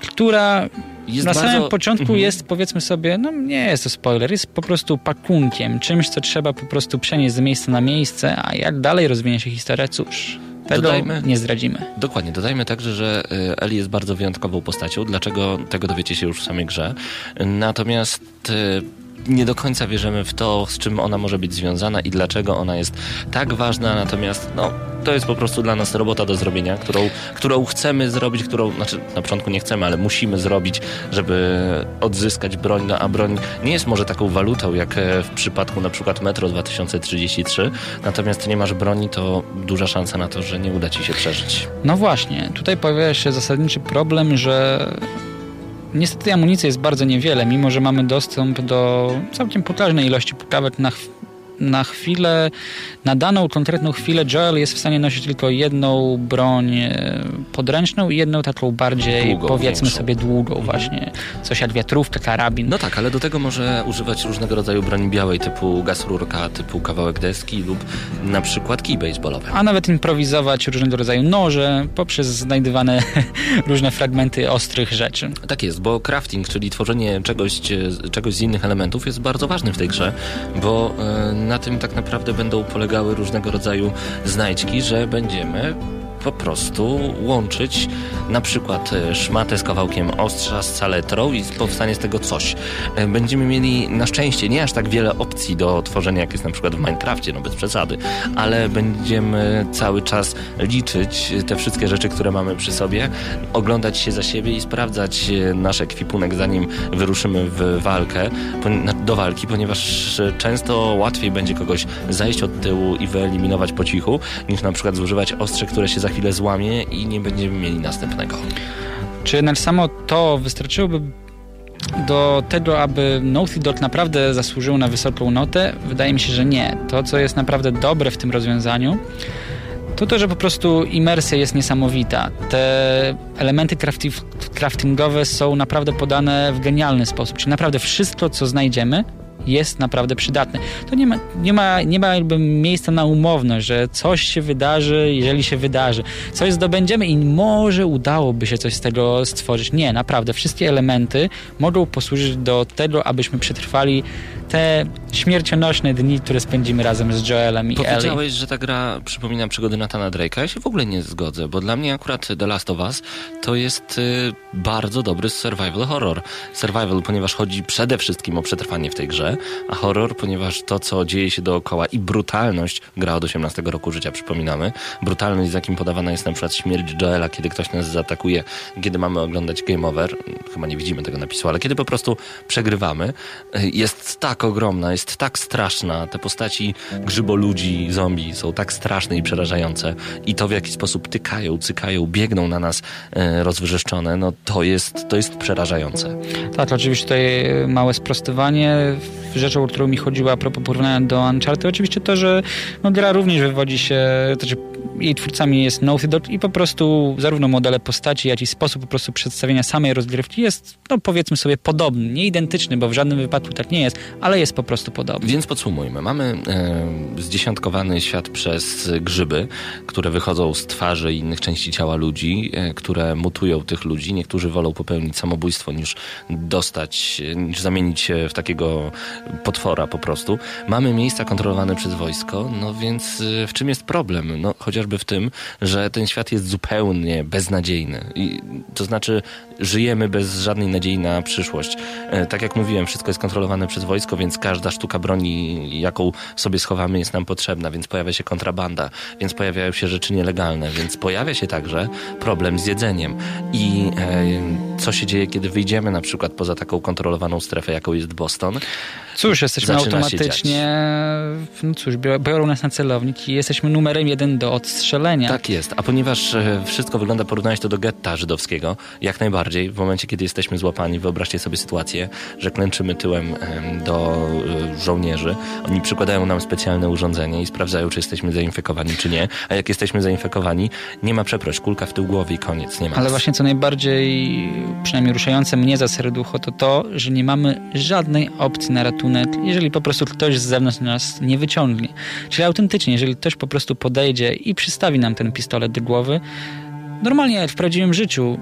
która Jest na bardzo- samym początku Mhm. jest, powiedzmy sobie, no nie jest to spoiler, jest po prostu pakunkiem, czymś, co trzeba po prostu przenieść z miejsca na miejsce, a jak dalej rozwinie się historia, cóż, tego Dodajmy- nie zdradzimy. Dokładnie, dodajmy także, że y, Eli jest bardzo wyjątkową postacią. Dlaczego tego dowiecie się już w samej grze. Natomiast y, nie do końca wierzymy w to, z czym ona może być związana i dlaczego ona jest tak ważna, natomiast no, to jest po prostu dla nas robota do zrobienia, którą, którą chcemy zrobić, którą, znaczy na początku nie chcemy, ale musimy zrobić, żeby odzyskać broń, no, a broń nie jest może taką walutą, jak e, w przypadku na przykład Metro 2033, natomiast nie masz broni, to duża szansa na to, że nie uda ci się przeżyć. No właśnie, tutaj pojawia się zasadniczy problem, że niestety amunicji jest bardzo niewiele, mimo że mamy dostęp do całkiem potężnej ilości pukawek na, na chwilę, na daną konkretną chwilę Joel jest w stanie nosić tylko jedną broń e, podręczną i jedną taką bardziej, Długą, powiedzmy większą. sobie, długą właśnie. Coś jak wiatrówka, karabin. No tak, ale do tego może używać różnego rodzaju broni białej, typu gaz rurka, typu kawałek deski lub na przykład kij baseballowy. a nawet improwizować różnego rodzaju noże poprzez znajdywane różne fragmenty ostrych rzeczy. Tak jest, bo crafting, czyli tworzenie czegoś, e, czegoś z innych elementów jest bardzo ważny w tej grze, bo e, na tym tak naprawdę będą polegały różnego rodzaju znajdźki, że będziemy po prostu łączyć na przykład e, szmatę z kawałkiem ostrza z saletrą i powstanie z tego coś. E, Będziemy mieli na szczęście nie aż tak wiele opcji do tworzenia, jak jest na przykład w Minecrafcie, no bez przesady, ale będziemy cały czas liczyć te wszystkie rzeczy, które mamy przy sobie, oglądać się za siebie i sprawdzać e, nasz ekwipunek, zanim wyruszymy w walkę, do walki, ponieważ często łatwiej będzie kogoś zajść od tyłu i wyeliminować po cichu, niż na przykład zużywać ostrze, które się za chwilę złamie i nie będziemy mieli następnego. Czy jednak samo to wystarczyłoby do tego, aby Naughty Dog naprawdę zasłużył na wysoką notę? Wydaje mi się, że nie. To, co jest naprawdę dobre w tym rozwiązaniu, to to, że po prostu imersja jest niesamowita. Te elementy crafti- craftingowe są naprawdę podane w genialny sposób. Czyli naprawdę wszystko, co znajdziemy, jest naprawdę przydatne. To nie ma, nie ma, nie ma jakby miejsca na umowność, że coś się wydarzy, jeżeli się wydarzy. Coś zdobędziemy i może udałoby się coś z tego stworzyć. Nie, naprawdę. Wszystkie elementy mogą posłużyć do tego, abyśmy przetrwali te śmiercionośne dni, które spędzimy razem z Joelem i Ellie. Powiedziałeś, że ta gra przypomina przygody Nathana Drake'a. Ja się w ogóle nie zgodzę, bo dla mnie akurat The Last of Us to jest y, bardzo dobry survival horror. Survival, ponieważ chodzi przede wszystkim o przetrwanie w tej grze, a horror, ponieważ to, co dzieje się dookoła i brutalność, gra od 18 roku życia, przypominamy, brutalność, z jakim podawana jest na przykład śmierć Joela, kiedy ktoś nas zaatakuje, kiedy mamy oglądać game over, chyba nie widzimy tego napisu, ale kiedy po prostu przegrywamy, y, jest tak ogromna, jest tak straszna. Te postaci grzyboludzi, zombie są tak straszne i przerażające. I to, w jaki sposób tykają, cykają, biegną na nas e, rozwyrzeszczone, no to jest, to jest przerażające. Tak, oczywiście tutaj małe sprostowanie. Rzeczą, o którą mi chodziło a propos porównania do Uncharted, oczywiście to, że no, gra również wywodzi się, to znaczy jej twórcami jest Naughty Dog i po prostu zarówno modele postaci, jak i sposób po prostu przedstawienia samej rozgrywki jest, no powiedzmy sobie, podobny. Nie identyczny, bo w żadnym wypadku tak nie jest, ale jest po prostu podobny. Więc podsumujmy. Mamy e, zdziesiątkowany świat przez grzyby, które wychodzą z twarzy i innych części ciała ludzi, e, które mutują tych ludzi. Niektórzy wolą popełnić samobójstwo niż dostać, niż zamienić się w takiego potwora po prostu. Mamy miejsca kontrolowane przez wojsko, no więc e, w czym jest problem? No chociażby w tym, że ten świat jest zupełnie beznadziejny. I, to znaczy żyjemy bez żadnej nadziei na przyszłość. E, tak jak mówiłem, wszystko jest kontrolowane przez wojsko, więc każda sztuka broni, jaką sobie schowamy, jest nam potrzebna, więc pojawia się kontrabanda, więc pojawiają się rzeczy nielegalne, więc pojawia się także problem z jedzeniem. I e, co się dzieje, kiedy wyjdziemy na przykład poza taką kontrolowaną strefę, jaką jest Boston? Cóż, jesteśmy automatycznie, no cóż, bior- biorą nas na celownik i jesteśmy numerem jeden do odstrzelenia. Tak jest, a ponieważ e, wszystko wygląda, porównałeś to do getta żydowskiego, jak najbardziej, w momencie, kiedy jesteśmy złapani, wyobraźcie sobie sytuację, że klęczymy tyłem em, do e, żołnierzy, oni przykładają nam specjalne urządzenie i sprawdzają, czy jesteśmy zainfekowani, czy nie, a jak jesteśmy zainfekowani, nie ma przeproś, kulka w tył głowy i koniec, nie ma Ale właśnie co najbardziej, przynajmniej ruszające mnie za serducho, to to, że nie mamy żadnej opcji na ratunek, jeżeli po prostu ktoś z zewnątrz nas nie wyciągnie. Czyli autentycznie, jeżeli ktoś po prostu podejdzie i przystawi nam ten pistolet do głowy, normalnie w prawdziwym życiu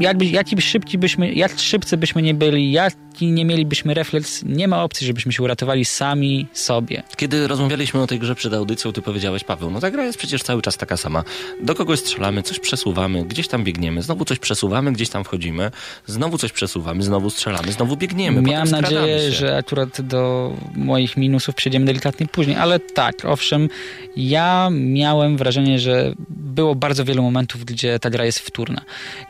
jakby, jaki szybki byśmy, jak szybcy byśmy nie byli, jaki nie mielibyśmy refleks, nie ma opcji, żebyśmy się uratowali sami sobie. Kiedy rozmawialiśmy o tej grze przed audycją, ty powiedziałeś, Paweł, no ta gra jest przecież cały czas taka sama. Do kogoś strzelamy, coś przesuwamy, gdzieś tam biegniemy, znowu coś przesuwamy, gdzieś tam wchodzimy, znowu coś przesuwamy, znowu strzelamy, znowu biegniemy. Miałem nadzieję, się. że akurat do moich minusów przejdziemy delikatnie później, ale tak, owszem, ja miałem wrażenie, że było bardzo wielu momentów, gdzie ta gra jest wtórna.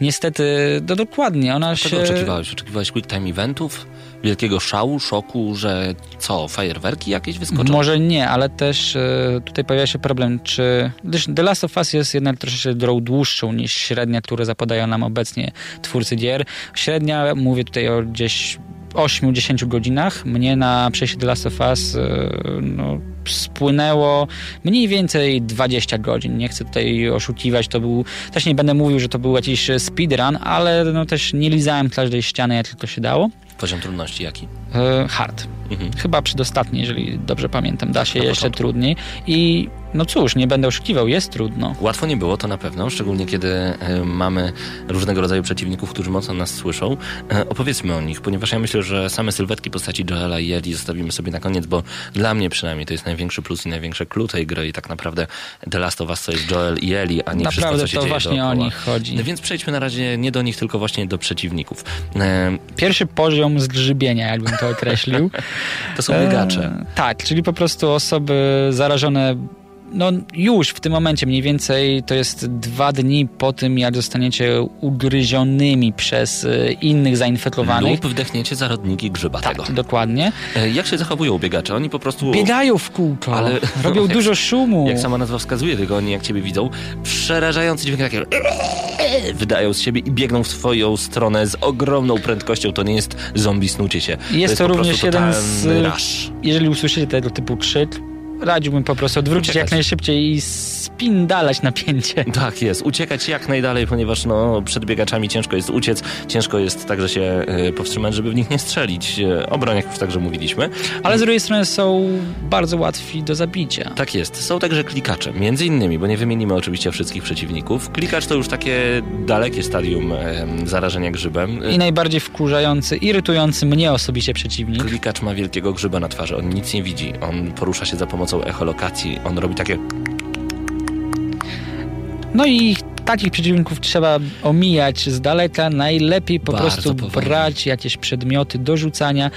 Niestety, no dokładnie, ona Czego się... oczekiwałeś? Oczekiwałeś quick time eventów? Wielkiego szału, szoku, że co, fajerwerki jakieś wyskoczą? Może nie, ale też e, tutaj pojawia się problem, czy The Last of Us jest jednak troszeczkę grą dłuższą niż średnia, które zapadają nam obecnie twórcy gier. Średnia, mówię tutaj o gdzieś 8-10 godzinach. Mnie na przejście The Last of Us e, no, spłynęło mniej więcej 20 godzin. Nie chcę tutaj oszukiwać, to był, też nie będę mówił, że to był jakiś speedrun, ale no, też nie lizałem każdej ściany, jak tylko się dało. Poziom trudności jaki? E, hard. Mhm. Chyba przedostatni, jeżeli dobrze pamiętam. Da się na jeszcze początku. trudniej. I no cóż, nie będę oszukiwał, jest trudno. Łatwo nie było, to na pewno, szczególnie kiedy e, mamy różnego rodzaju przeciwników, którzy mocno nas słyszą. E, opowiedzmy o nich, ponieważ ja myślę, że same sylwetki postaci Joela i Eli zostawimy sobie na koniec, bo dla mnie przynajmniej to jest największy plus i największe clue tej gry i tak naprawdę The Last of Us to jest Joel i Eli, a nie Naprawdę wszystko, co się to dzieje właśnie dookoła. o nich chodzi. No Więc przejdźmy na razie nie do nich, tylko właśnie do przeciwników. E, Pierwszy poziom zgrzybienia, jakbym to określił. to są biegacze. E, tak, czyli po prostu osoby zarażone no już w tym momencie mniej więcej to jest dwa dni po tym, jak zostaniecie ugryzionymi przez e, innych zainfekowanych. Lub wdechniecie zarodniki grzyba tego. Tak, dokładnie. E, Jak się zachowują biegacze? Oni po prostu... Biegają w kółko, Ale- robią jak- dużo szumu. Jak sama nazwa wskazuje, tylko oni jak ciebie widzą, przerażający dźwięk takie wydają z siebie i biegną w twoją stronę z ogromną prędkością. To nie jest zombie snucie się. Jest to po również jeden z- rush. Jeżeli usłyszycie tego typu krzyk, radziłbym po prostu odwrócić Uciekać. jak najszybciej i spindalać napięcie. Tak jest, uciekać jak najdalej, ponieważ no, przed biegaczami ciężko jest uciec, ciężko jest także się e, powstrzymać, żeby w nich nie strzelić. E, o broniach już także mówiliśmy. Ale z drugiej strony są bardzo łatwi do zabicia. Tak jest. Są także klikacze. Między innymi, bo nie wymienimy oczywiście wszystkich przeciwników. Klikacz to już takie dalekie stadium zarażenia grzybem. I najbardziej wkurzający, irytujący mnie osobiście przeciwnik. Klikacz ma wielkiego grzyba na twarzy. On nic nie widzi. On porusza się za pomocą echolokacji. On robi takie... No i takich przeciwników trzeba omijać z daleka. Najlepiej po Bardzo prostu powoli. brać jakieś przedmioty do rzucania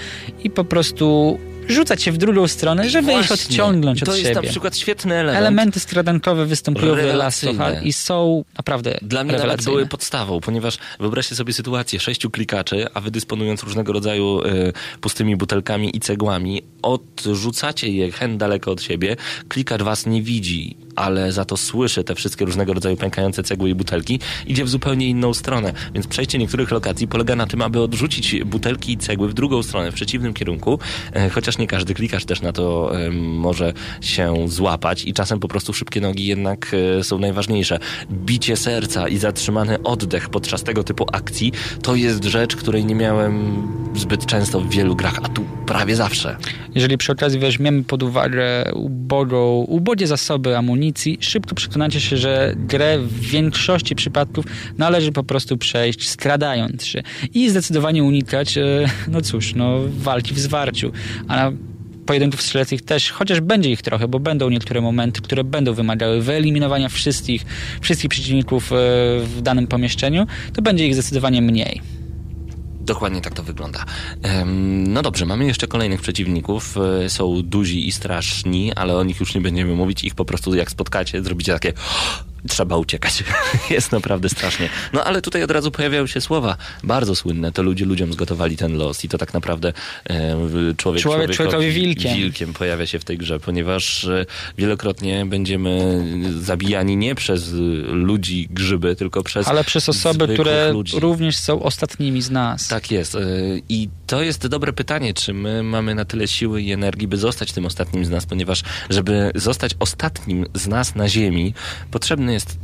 i po prostu rzucać się w drugą stronę, żeby ich Właśnie. odciągnąć I to od jest siebie. na przykład świetny element. Elementy skradankowe występują w Last i są naprawdę Dla mnie nawet były podstawą, ponieważ wyobraźcie sobie sytuację sześciu klikaczy, a wy dysponując różnego rodzaju y, pustymi butelkami i cegłami, odrzucacie je hen daleko od siebie, klikacz was nie widzi, ale za to słyszy te wszystkie różnego rodzaju pękające cegły i butelki, idzie w zupełnie inną stronę. Więc przejście niektórych lokacji polega na tym, aby odrzucić butelki i cegły w drugą stronę, w przeciwnym kierunku, e, chociaż nie każdy klikacz też na to może się złapać i czasem po prostu szybkie nogi jednak e, są najważniejsze. Bicie serca i zatrzymany oddech podczas tego typu akcji to jest rzecz, której nie miałem zbyt często w wielu grach, a tu prawie zawsze. Jeżeli przy okazji weźmiemy pod uwagę ubogą, ubogie zasoby amunicji, szybko przekonacie się, że grę w większości przypadków należy po prostu przejść skradając się i zdecydowanie unikać, e, no cóż, no walki w zwarciu. A na pojedynków strzeleckich też, chociaż będzie ich trochę, bo będą niektóre momenty, które będą wymagały wyeliminowania wszystkich, wszystkich przeciwników e, w danym pomieszczeniu, to będzie ich zdecydowanie mniej. Dokładnie tak to wygląda. No dobrze, mamy jeszcze kolejnych przeciwników. E, Są duzi i straszni, ale o nich już nie będziemy mówić. Ich po prostu jak spotkacie, zrobicie takie trzeba uciekać. Jest naprawdę strasznie. No ale tutaj od razu pojawiają się słowa bardzo słynne. To ludzie ludziom zgotowali ten los i to tak naprawdę e, człowiek, Człowiek człowiekowi wilkiem. wilkiem pojawia się w tej grze, ponieważ e, wielokrotnie będziemy zabijani nie przez e, ludzi grzyby, tylko przez Ale przez osoby, które ludzi. również są ostatnimi z nas. Tak jest. y, I to jest dobre pytanie, czy my mamy na tyle siły i energii, by zostać tym ostatnim z nas, ponieważ żeby zostać ostatnim z nas na Ziemi, potrzebny jest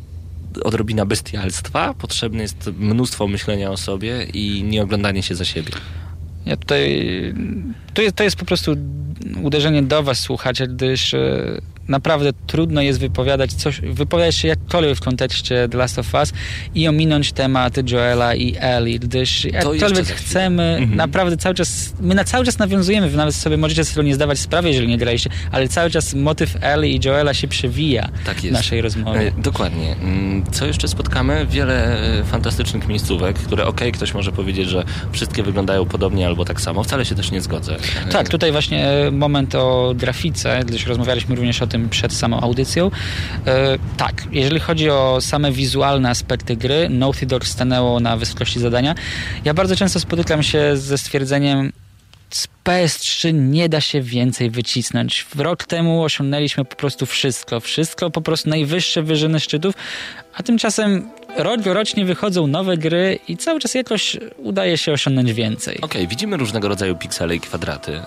odrobina bestialstwa, potrzebne jest mnóstwo myślenia o sobie i nie oglądanie się za siebie. Ja tutaj. To jest, to jest po prostu uderzenie do Was, słuchacze, gdyż e, naprawdę trudno jest wypowiadać coś, wypowiadać się jakkolwiek w kontekście The Last of Us i ominąć tematy Joela i Ellie, gdyż jakkolwiek chcemy, Mhm. naprawdę cały czas, my na cały czas nawiązujemy, wy nawet sobie możecie tego nie zdawać sprawy, jeżeli nie graliście, ale cały czas motyw Ellie i Joela się przewija Tak w naszej rozmowie. E, Dokładnie. Mm, Co jeszcze spotkamy? Wiele e, fantastycznych miejscówek, które okej, ktoś może powiedzieć, że wszystkie wyglądają podobnie albo tak samo. Wcale się też nie zgodzę. Tak, tutaj właśnie e, moment o grafice, gdyż rozmawialiśmy również o tym przed samą audycją. E, tak, jeżeli chodzi o same wizualne aspekty gry, Naughty Dog stanęło na wysokości zadania. Ja bardzo często spotykam się ze stwierdzeniem z PS3 nie da się więcej wycisnąć. Rok temu osiągnęliśmy po prostu wszystko. Wszystko, po prostu najwyższe wyżyny szczytów, a tymczasem rok rocznie wychodzą nowe gry i cały czas jakoś udaje się osiągnąć więcej. Okej, widzimy różnego rodzaju piksele i kwadraty.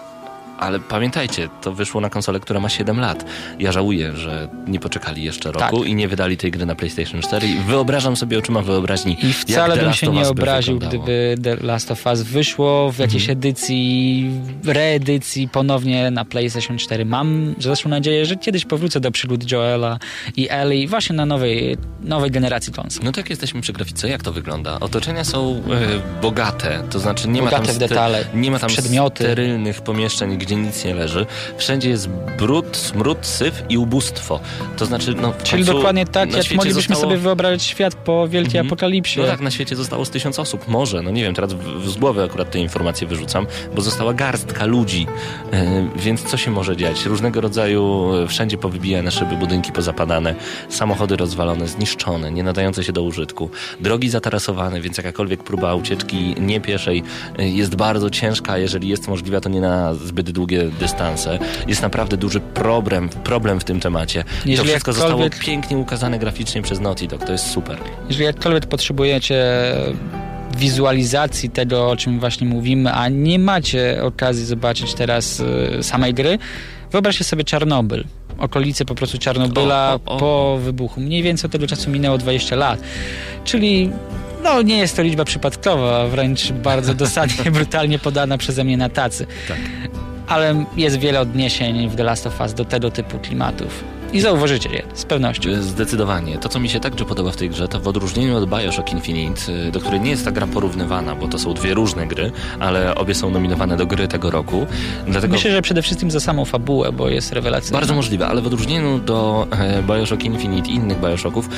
Ale pamiętajcie, to wyszło na konsolę, która ma 7 lat. Ja żałuję, że nie poczekali jeszcze roku Tak. i nie wydali tej gry na PlayStation 4. I wyobrażam sobie oczyma wyobraźni, I wcale bym się nie obraził, wyglądało. gdyby The Last of Us wyszło w jakiejś Mhm. edycji, reedycji ponownie na PlayStation 4. Mam zresztą nadzieję, że kiedyś powrócę do przygód Joela i Ellie właśnie na nowej, nowej generacji konsol. No tak jesteśmy przy grafice. Jak to wygląda? Otoczenia są e, bogate, to znaczy nie ma Bogate tam, w detale, nie ma tam przedmioty. sterylnych pomieszczeń, gdzie nic nie leży. Wszędzie jest brud, smród, syf i ubóstwo. To znaczy, no w Czyli dokładnie tak, jak moglibyśmy zostało... sobie wyobrazić świat po wielkiej Mhm. apokalipsie. No tak, na świecie zostało z tysiąc osób. Może, no nie wiem, teraz w, w- z głowy akurat te informacje wyrzucam, bo została garstka ludzi. E, więc co się może dziać? Różnego rodzaju, e, wszędzie powybijane szyby, budynki pozapadane, samochody rozwalone, zniszczone, nie nadające się do użytku, drogi zatarasowane, więc jakakolwiek próba ucieczki nie pieszej e, jest bardzo ciężka, jeżeli jest możliwa, to nie na zbyt długie dystanse. Jest naprawdę duży problem, problem w tym temacie. I to wszystko zostało pięknie ukazane graficznie przez Naughty Dog. To jest super. Jeżeli jakkolwiek potrzebujecie wizualizacji tego, o czym właśnie mówimy, a nie macie okazji zobaczyć teraz y, samej gry, wyobraźcie sobie Czarnobyl. Okolice po prostu Czarnobyla O, o, o. po wybuchu. Mniej więcej od tego czasu minęło 20 lat. Czyli no nie jest to liczba przypadkowa, wręcz bardzo dosadnie, brutalnie podana przeze mnie na tacy. Tak. Ale jest wiele odniesień w The Last of Us do tego typu klimatów. I zauważycie je, z pewnością. Zdecydowanie. To, co mi się także podoba w tej grze, to w odróżnieniu od Bioshock Infinite, y, do której nie jest ta gra porównywana, bo to są dwie różne gry, ale obie są nominowane do gry tego roku. Dlatego Myślę, że przede wszystkim za samą fabułę, bo jest rewelacyjna. bardzo możliwe, ale w odróżnieniu do e, Bioshock Infinite i innych Bioshocków,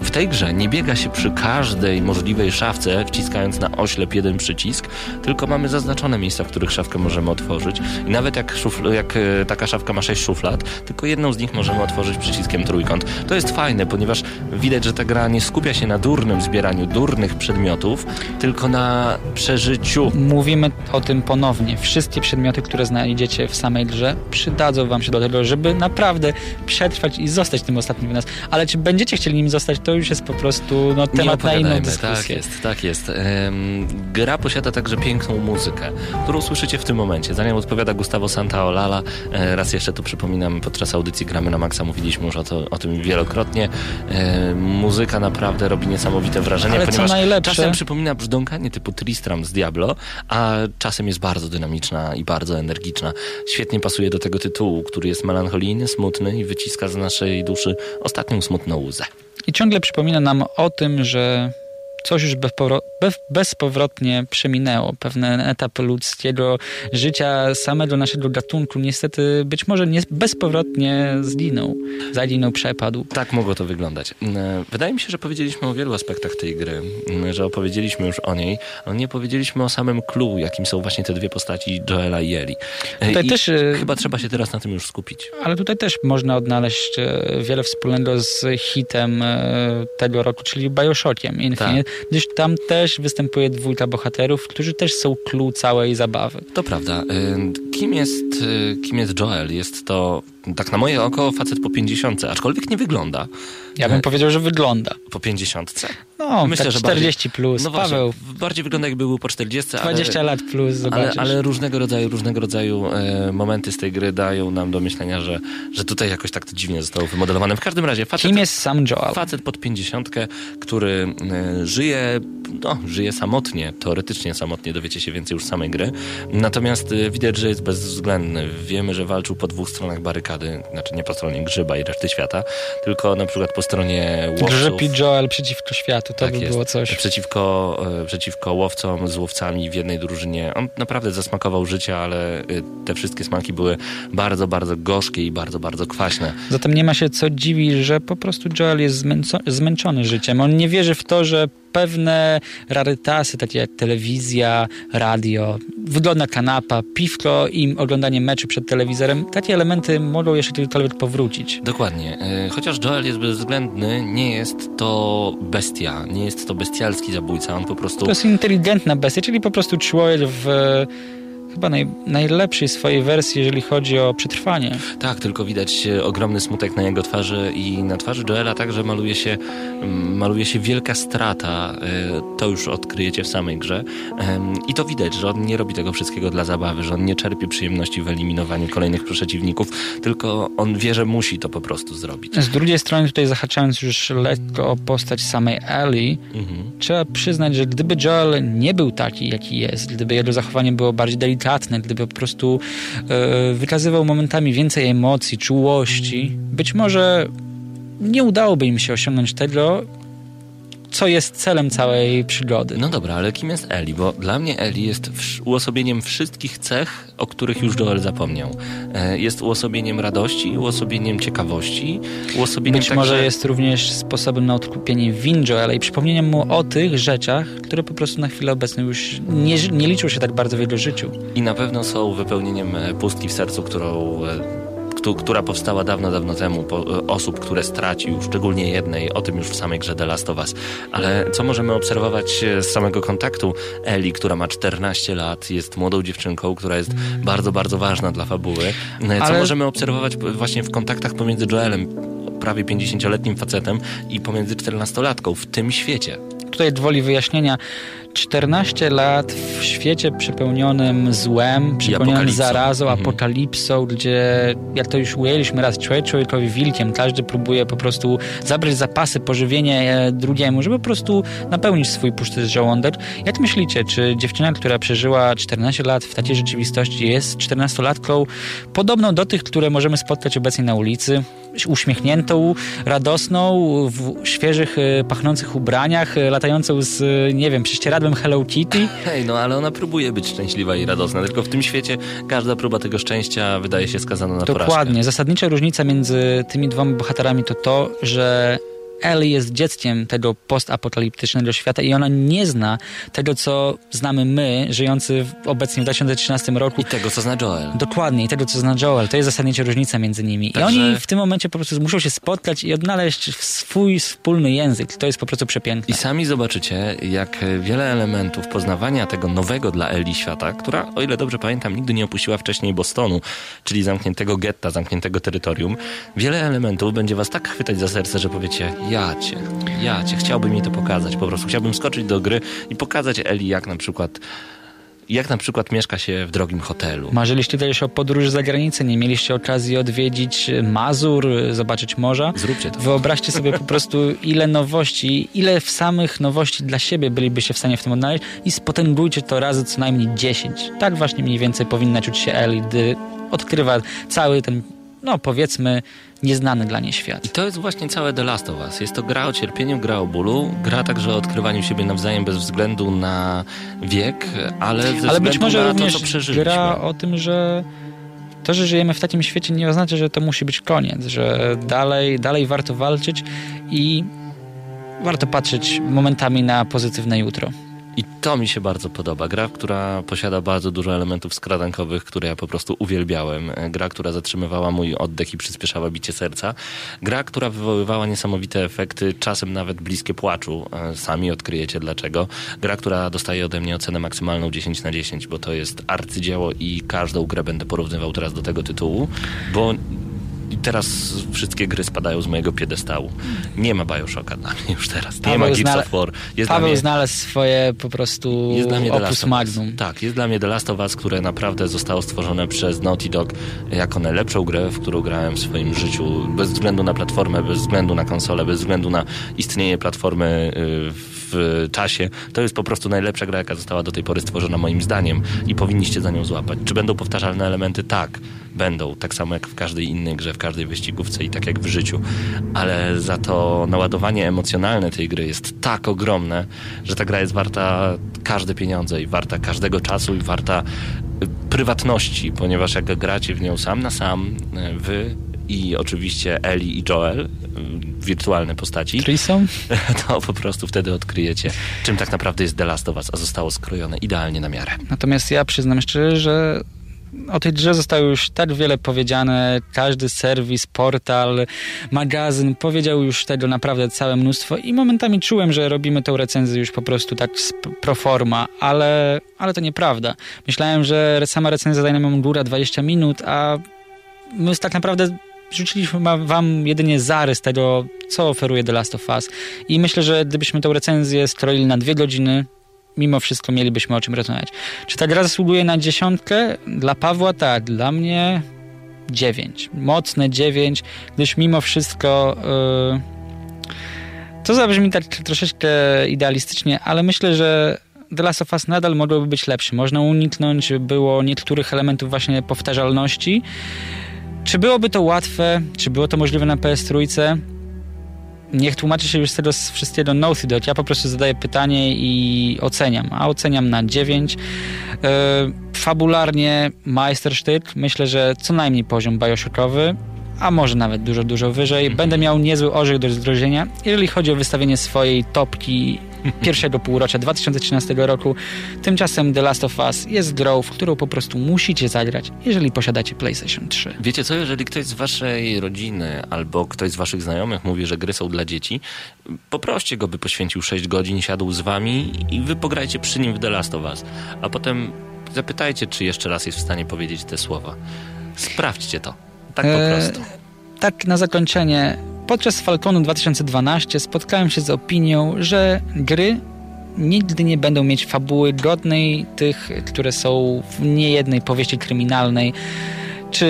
w tej grze nie biega się przy każdej możliwej szafce, wciskając na oślep jeden przycisk, tylko mamy zaznaczone miejsca, w których szafkę możemy otworzyć. I nawet jak, szufl- jak e, taka szafka ma sześć szuflad, tylko jedną z nich możemy otworzyć przyciskiem trójkąt. To jest fajne, ponieważ widać, że ta gra nie skupia się na durnym zbieraniu durnych przedmiotów, tylko na przeżyciu. Mówimy o tym ponownie. Wszystkie przedmioty, które znajdziecie w samej grze, przydadzą wam się do tego, żeby naprawdę przetrwać i zostać tym ostatnim w nas. Ale czy będziecie chcieli nim zostać, to już jest po prostu no, temat na inną dyskusję. Tak jest, tak jest. Gra posiada także piękną muzykę, którą słyszycie w tym momencie. Za nią odpowiada Gustavo Santaolalla. E, raz jeszcze tu przypominam, podczas audycji Gramy na Maxa mówiliśmy już o, to, o tym wielokrotnie. E, muzyka naprawdę robi niesamowite wrażenie, Ale ponieważ czasem przypomina brzdąkanie typu Tristram z Diablo, a czasem jest bardzo dynamiczna i bardzo energiczna. Świetnie pasuje do tego tytułu, który jest melancholijny, smutny i wyciska z naszej duszy ostatnią smutną łzę. I ciągle przypomina nam o tym, że coś już bezpowro- bez- bezpowrotnie przeminęło. Pewien etap ludzkiego życia, samego naszego gatunku, niestety być może nie, bezpowrotnie zginął. Zaginął, przepadł. Tak mogło to wyglądać. Mm, Wydaje mi się, że powiedzieliśmy o wielu aspektach tej gry, że opowiedzieliśmy już o niej, ale nie powiedzieliśmy o samym clue, jakim są właśnie te dwie postaci Joela i Eli. E, Tutaj I też, e, chyba trzeba się teraz na tym już skupić. Ale tutaj też można odnaleźć e, wiele wspólnego z hitem e, tego roku, czyli Bioshockiem Infinite, gdyż tam też występuje dwójka bohaterów, którzy też są clue całej zabawy. To prawda. Y, Kim jest, y, kim jest Joel? Jest to, tak na moje oko, facet po 50, aczkolwiek nie wygląda Ja bym powiedział, że wygląda. po 50. No, Myślę, tak że 40 plus. No właśnie, Paweł, bardziej wygląda jakby był po 40, 20 ale... lat plus, Ale, zobaczysz. ale różnego rodzaju, różnego rodzaju e, momenty z tej gry dają nam do myślenia, że, że tutaj jakoś tak to dziwnie zostało wymodelowane. W każdym razie facet, Kim jest sam Joel? facet pod pięćdziesiątkę, który e, żyje, no, żyje samotnie, teoretycznie samotnie, dowiecie się więcej już samej gry. Natomiast e, widać, że jest bezwzględny. Wiemy, że walczył po dwóch stronach barykady, znaczy nie po stronie grzyba i reszty świata, tylko na przykład po stronie łowców. Grzyb i Joel przeciwko światu, to Tak by jest. było coś. Przeciwko, e, przeciwko łowcom z łowcami w jednej drużynie. On naprawdę zasmakował życia, ale e, te wszystkie smaki były bardzo, bardzo gorzkie i bardzo, bardzo kwaśne. Zatem nie ma się co dziwić, że po prostu Joel jest zmęco- zmęczony życiem. On nie wierzy w to, że pewne rarytasy, takie jak telewizja, radio, wygodna kanapa, piwko i oglądanie meczu przed telewizorem, takie elementy mogą jeszcze kiedykolwiek powrócić. Dokładnie. E, Chociaż Joel jest bezwzględny, nie jest to bestia, nie jest to bestialski zabójca. On po prostu To jest inteligentna bestia, czyli po prostu człowiek w chyba naj, najlepszej swojej wersji, jeżeli chodzi o przetrwanie. Tak, tylko widać e, ogromny smutek na jego twarzy i na twarzy Joela także maluje się, mm, maluje się wielka strata. e, To już odkryjecie w samej grze. I to widać, że on nie robi tego wszystkiego dla zabawy, że on nie czerpie przyjemności w eliminowaniu kolejnych przeciwników, tylko on wie, że musi to po prostu zrobić. Z drugiej strony, tutaj zahaczając już lekko o postać samej Ellie, Mhm. trzeba przyznać, że gdyby Joel nie był taki, jaki jest, gdyby jego zachowanie było bardziej delikatne, gdyby po prostu e, wykazywał momentami więcej emocji, czułości, być może nie udałoby im się osiągnąć tego, co jest celem całej przygody. No dobra, ale kim jest Eli? Bo dla mnie Eli jest uosobieniem wszystkich cech, o których już Joel zapomniał. E, Jest uosobieniem radości, uosobieniem ciekawości, uosobieniem Być także... może jest również sposobem na odkupienie win Joela i przypomnieniem mu o tych rzeczach, które po prostu na chwilę obecną już nie, nie liczą się tak bardzo w jego życiu. I na pewno są wypełnieniem e, pustki w sercu, którą, e, która powstała dawno, dawno temu, po, e, osób, które stracił, szczególnie jednej, o tym już w samej grze The Last of Us. Ale co możemy obserwować e, z samego kontaktu Eli, która ma 14 lat, jest młodą dziewczynką, która jest bardzo, bardzo ważna dla fabuły. E, Co Ale- możemy obserwować właśnie w kontaktach pomiędzy Joelem, prawie 50-letnim facetem, i pomiędzy 14-latką w tym świecie. Tutaj gwoli wyjaśnienia. 14 lat w świecie przepełnionym złem, przepełnionym zarazą, Mhm. apokalipsą, gdzie, jak to już ujęliśmy raz, człowiek człowiekowi wilkiem, każdy próbuje po prostu zabrać zapasy, pożywienie drugiemu, żeby po prostu napełnić swój pusty żołądek. Jak myślicie, czy dziewczyna, która przeżyła 14 lat w takiej rzeczywistości jest 14-latką podobną do tych, które możemy spotkać obecnie na ulicy? Uśmiechniętą, radosną, w świeżych, e, pachnących ubraniach, e, latającą z, e, nie wiem, prześcieradłem Hello Kitty? Hej, no ale ona próbuje być szczęśliwa i radosna, tylko w tym świecie każda próba tego szczęścia wydaje się skazana na porażkę. Dokładnie. Zasadnicza różnica między tymi dwoma bohaterami to to, że Ellie jest dzieckiem tego postapokaliptycznego świata i ona nie zna tego, co znamy my, żyjący w, obecnie w 2013 roku. I tego, co zna Joel. Dokładnie, i tego, co zna Joel. To jest zasadnicza różnica między nimi. Także- I oni w tym momencie po prostu muszą się spotkać i odnaleźć swój wspólny język. To jest po prostu przepiękne. I sami zobaczycie, jak wiele elementów poznawania tego nowego dla Eli świata, która, o ile dobrze pamiętam, nigdy nie opuściła wcześniej Bostonu, czyli zamkniętego getta, zamkniętego terytorium, wiele elementów będzie was tak chwytać za serce, że powiecie, ja cię, ja cię, chciałbym mi to pokazać po prostu. Chciałbym skoczyć do gry i pokazać Eli, jak na przykład jak na przykład mieszka się w drogim hotelu. Marzyliście też o podróży za granicę, nie mieliście okazji odwiedzić Mazur, zobaczyć morza? Zróbcie to. Wyobraźcie sobie po prostu, ile nowości, ile w samych nowości dla siebie bylibyście w stanie w tym odnaleźć i spotęgujcie to razy co najmniej 10. Tak właśnie mniej więcej powinna czuć się Ellie, gdy odkrywa cały ten, no powiedzmy, nieznany dla niej świat. I to jest właśnie całe The Last of Us. Jest to gra o cierpieniu, gra o bólu, gra także o odkrywaniu siebie nawzajem bez względu na wiek, ale ze Ale być może na również to, co przeżyliśmy. gra o tym, że to, że żyjemy w takim świecie nie oznacza, że to musi być koniec, że dalej, dalej warto walczyć i warto patrzeć momentami na pozytywne jutro. I to mi się bardzo podoba. Gra, która posiada bardzo dużo elementów skradankowych, które ja po prostu uwielbiałem. Gra, która zatrzymywała mój oddech i przyspieszała bicie serca. Gra, która wywoływała niesamowite efekty, czasem nawet bliskie płaczu. E, Sami odkryjecie dlaczego. Gra, która dostaje ode mnie ocenę maksymalną 10 na 10, bo to jest arcydzieło i każdą grę będę porównywał teraz do tego tytułu, bo i teraz wszystkie gry spadają z mojego piedestału. Nie ma Bioshocka dla mnie już teraz. Nie Paweł ma Gears of War. Jest Paweł mnie, znalazł swoje po prostu jest dla mnie opus magnum. Tak, jest dla mnie The Last of Us, które naprawdę zostało stworzone przez Naughty Dog jako najlepszą grę, w którą grałem w swoim życiu. Bez względu na platformę, bez względu na konsolę, bez względu na istnienie platformy y, w czasie. To jest po prostu najlepsza gra, jaka została do tej pory stworzona moim zdaniem i powinniście za nią złapać. Czy będą powtarzalne elementy? Tak, będą. Tak samo jak w każdej innej grze, w każdej wyścigówce i tak jak w życiu. Ale za to naładowanie emocjonalne tej gry jest tak ogromne, że ta gra jest warta każde pieniądze i warta każdego czasu i warta prywatności, ponieważ jak gracie w nią sam na sam, y, wy i oczywiście Ellie i Joel, y, wirtualne postaci, Threesome? to po prostu wtedy odkryjecie, czym tak naprawdę jest The Last of Us, a zostało skrojone idealnie na miarę. Natomiast ja przyznam szczerze, że o tej grze zostało już tak wiele powiedziane. Każdy serwis, portal, magazyn powiedział już tego naprawdę całe mnóstwo i momentami czułem, że robimy tą recenzję już po prostu tak pro forma, ale, ale to nieprawda. Myślałem, że sama recenzja zajmie nam góra 20 minut, a my tak naprawdę rzuciliśmy wam jedynie zarys tego, co oferuje The Last of Us. I myślę, że gdybyśmy tę recenzję skroili na dwie godziny, mimo wszystko mielibyśmy o czym rozmawiać. Czy ta gra zasługuje na dziesiątkę? Dla Pawła tak, dla mnie dziewięć. Mocne dziewięć, gdyż mimo wszystko yy, to zabrzmi tak troszeczkę idealistycznie, ale myślę, że The Last of Us nadal mogłoby być lepszy. Można uniknąć było niektórych elementów właśnie powtarzalności. Czy byłoby to łatwe? Czy było to możliwe na PS3? Niech tłumaczy się już z tego z wszystkiego Naughty Dog. Ja po prostu zadaję pytanie i oceniam. A oceniam na 9. Yy, fabularnie majstersztyk. Myślę, że co najmniej poziom bioshockowy, a może nawet dużo, dużo wyżej. Będę miał niezły orzech do zdrożenia, jeżeli chodzi o wystawienie swojej topki pierwszego półrocza 2013 roku. Tymczasem The Last of Us jest grą, w którą po prostu musicie zagrać, jeżeli posiadacie PlayStation 3. Wiecie co, jeżeli ktoś z waszej rodziny albo ktoś z waszych znajomych mówi, że gry są dla dzieci, poproście go, by poświęcił 6 godzin, siadł z wami i wy pograjcie przy nim w The Last of Us. A potem zapytajcie, czy jeszcze raz jest w stanie powiedzieć te słowa. Sprawdźcie to. Tak po Eee, prostu. Tak na zakończenie. Podczas Falconu 2012 spotkałem się z opinią, że gry nigdy nie będą mieć fabuły godnej tych, które są w niejednej powieści kryminalnej, czy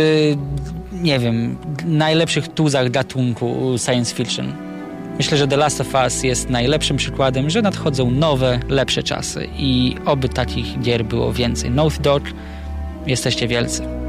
nie wiem, najlepszych tuzach gatunku science fiction. Myślę, że The Last of Us jest najlepszym przykładem, że nadchodzą nowe, lepsze czasy i oby takich gier było więcej. Naughty Dog, jesteście wielcy.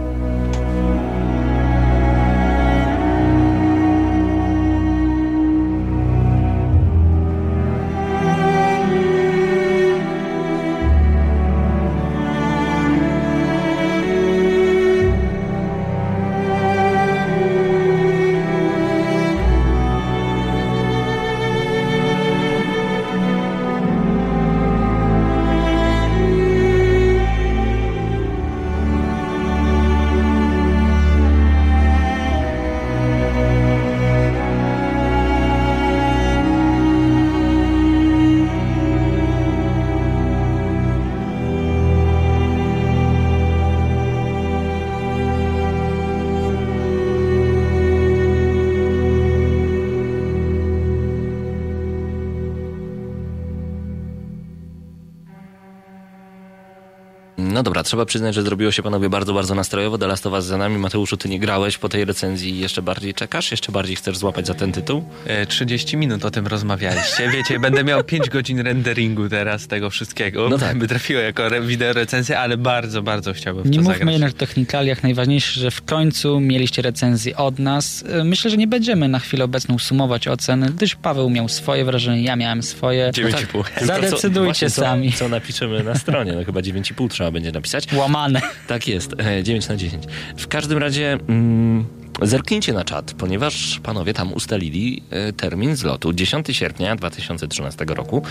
Dobra, trzeba przyznać, że zrobiło się panowie bardzo, bardzo nastrojowo. The Last of Us za nami. Mateuszu, ty nie grałeś po tej recenzji i jeszcze bardziej czekasz? Jeszcze bardziej chcesz złapać za ten tytuł? E, 30 minut o tym rozmawialiście. Wiecie, będę miał 5 godzin renderingu teraz tego wszystkiego. No tak. By trafiło jako re- wideo recenzja, ale bardzo, bardzo chciałbym w Nie to mówmy zagrać. jednak o technikaliach. Najważniejsze, że w końcu mieliście recenzję od nas. E, Myślę, że nie będziemy na chwilę obecną sumować ocen, gdyż Paweł miał swoje wrażenie, ja miałem swoje. 9,5. Tylko Zadecydujcie właśnie, sami. Co, co napiszemy na stronie? No chyba 9,5 trzeba będzie napisać. Łamane. Tak jest, e, 9 na 10. W każdym razie mm, zerknijcie na czat, ponieważ panowie tam ustalili e, termin zlotu 10 sierpnia 2013 roku.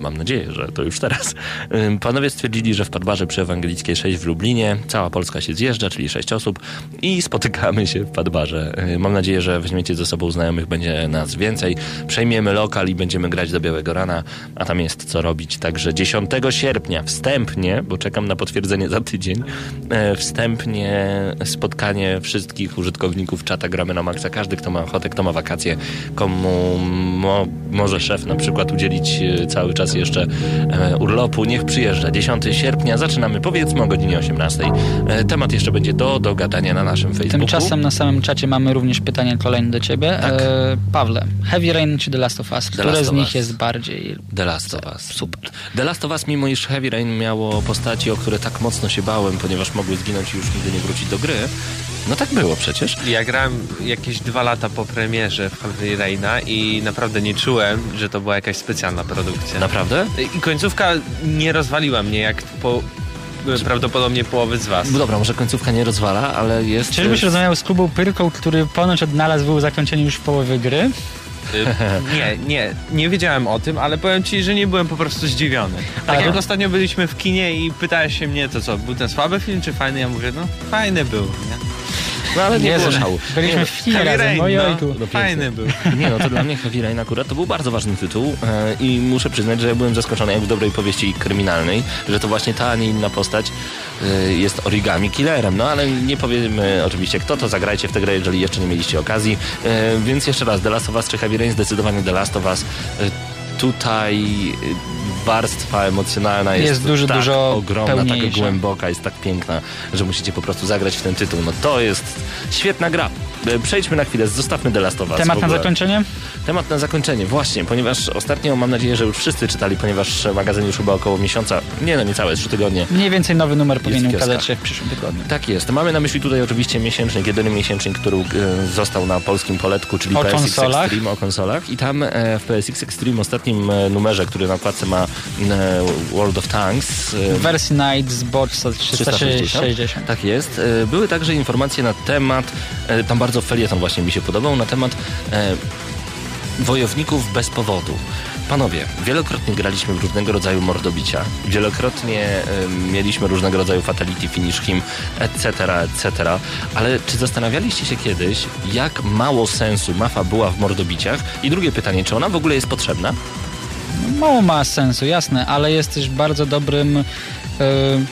Mam nadzieję, że to już teraz. Panowie stwierdzili, że w Padbarze przy Ewangelickiej 6 w Lublinie cała Polska się zjeżdża, czyli 6 osób i spotykamy się w Padbarze. Mam nadzieję, że weźmiecie ze sobą znajomych, będzie nas więcej. Przejmiemy lokal i będziemy grać do białego rana, a tam jest co robić. Także 10 sierpnia wstępnie, bo czekam na potwierdzenie za tydzień, e, wstępnie spotkanie wszystkich użytkowników czata Gramy na Maxa. Każdy, kto ma ochotę, kto ma wakacje, komu mo, może szef na przykład udzielić e, cały czas jeszcze e, urlopu, niech przyjeżdża. 10 sierpnia, zaczynamy powiedzmy o godzinie 18. E, temat jeszcze będzie do dogadania na naszym Facebooku. Tymczasem na samym czacie mamy również pytanie kolejne do ciebie. Tak. E, Pawle, Heavy Rain czy The Last of Us? Które z nich Us. jest bardziej... The Last of Us. Super. The Last of Us, mimo iż Heavy Rain miało postaci, o które tak mocno się bałem, ponieważ mogły zginąć i już nigdy nie wrócić do gry, no tak było przecież. Ja grałem jakieś dwa lata po premierze w Heavy Raina i naprawdę nie czułem, że to była jakaś specjalna produkcja. Naprawdę? I końcówka nie rozwaliła mnie, jak po, prawdopodobnie połowy z was. No Dobra, może końcówka nie rozwala, ale jest... Czyżbyś rozmawiał z Kubą Pyrką, który ponoć odnalazł zakończenie już w połowie gry? Y, Nie, nie, nie wiedziałem o tym, ale powiem ci, że nie byłem po prostu zdziwiony. Tak Ale- jak ostatnio byliśmy w kinie i pytałeś się mnie, to co, był ten słaby film czy fajny? Ja mówię, no fajny był, nie? No ale nie Jezu, było szału. Byliśmy Nie, w Heavy razem, Rain, ojojku. no, fajny był. Nie no, to dla mnie Heavy Rain akurat to był bardzo ważny tytuł e, i muszę przyznać, że ja byłem zaskoczony jak w dobrej powieści kryminalnej, że to właśnie ta, a nie inna postać e, jest origami killerem. No ale nie powiemy oczywiście kto to, zagrajcie w tę grę, jeżeli jeszcze nie mieliście okazji. E, więc jeszcze raz, The Last of Us czy Heavy Rain? Zdecydowanie The Last of Us. E, tutaj e, warstwa emocjonalna jest, Jest dużo, tak dużo ogromna, tak pełniejsza. głęboka, jest tak piękna, że musicie po prostu zagrać w ten tytuł. No to jest świetna gra. E, Przejdźmy na chwilę, zostawmy The Last of Us. Temat na zakończenie? Temat na zakończenie, właśnie, ponieważ ostatnio mam nadzieję, że już wszyscy czytali, ponieważ magazyn już chyba około miesiąca, nie no niecałe, trzy tygodnie. Mniej więcej nowy numer powinien ukazać się w przyszłym tygodniu. Tak jest. Mamy na myśli tutaj oczywiście miesięcznik, jedyny miesięcznik, który e, został na polskim poletku, czyli O PSX konsolach. Extreme o konsolach. I tam e, w PSX Extreme ostatnim numerze, który na okładce ma World of Tanks, W wersji Night z Boxa 360. 360. Tak jest. E, Były także informacje na temat, e, tam bardzo felieton właśnie mi się podobał, na temat e, wojowników bez powodu. Panowie, wielokrotnie graliśmy w różnego rodzaju mordobicia, wielokrotnie e, mieliśmy różnego rodzaju fatality, finish him, etc., etc., ale czy zastanawialiście się kiedyś, jak mało sensu ma fabuła w mordobiciach? I drugie pytanie, czy ona w ogóle jest potrzebna? Mało ma sensu, jasne, ale jest też bardzo dobrym e,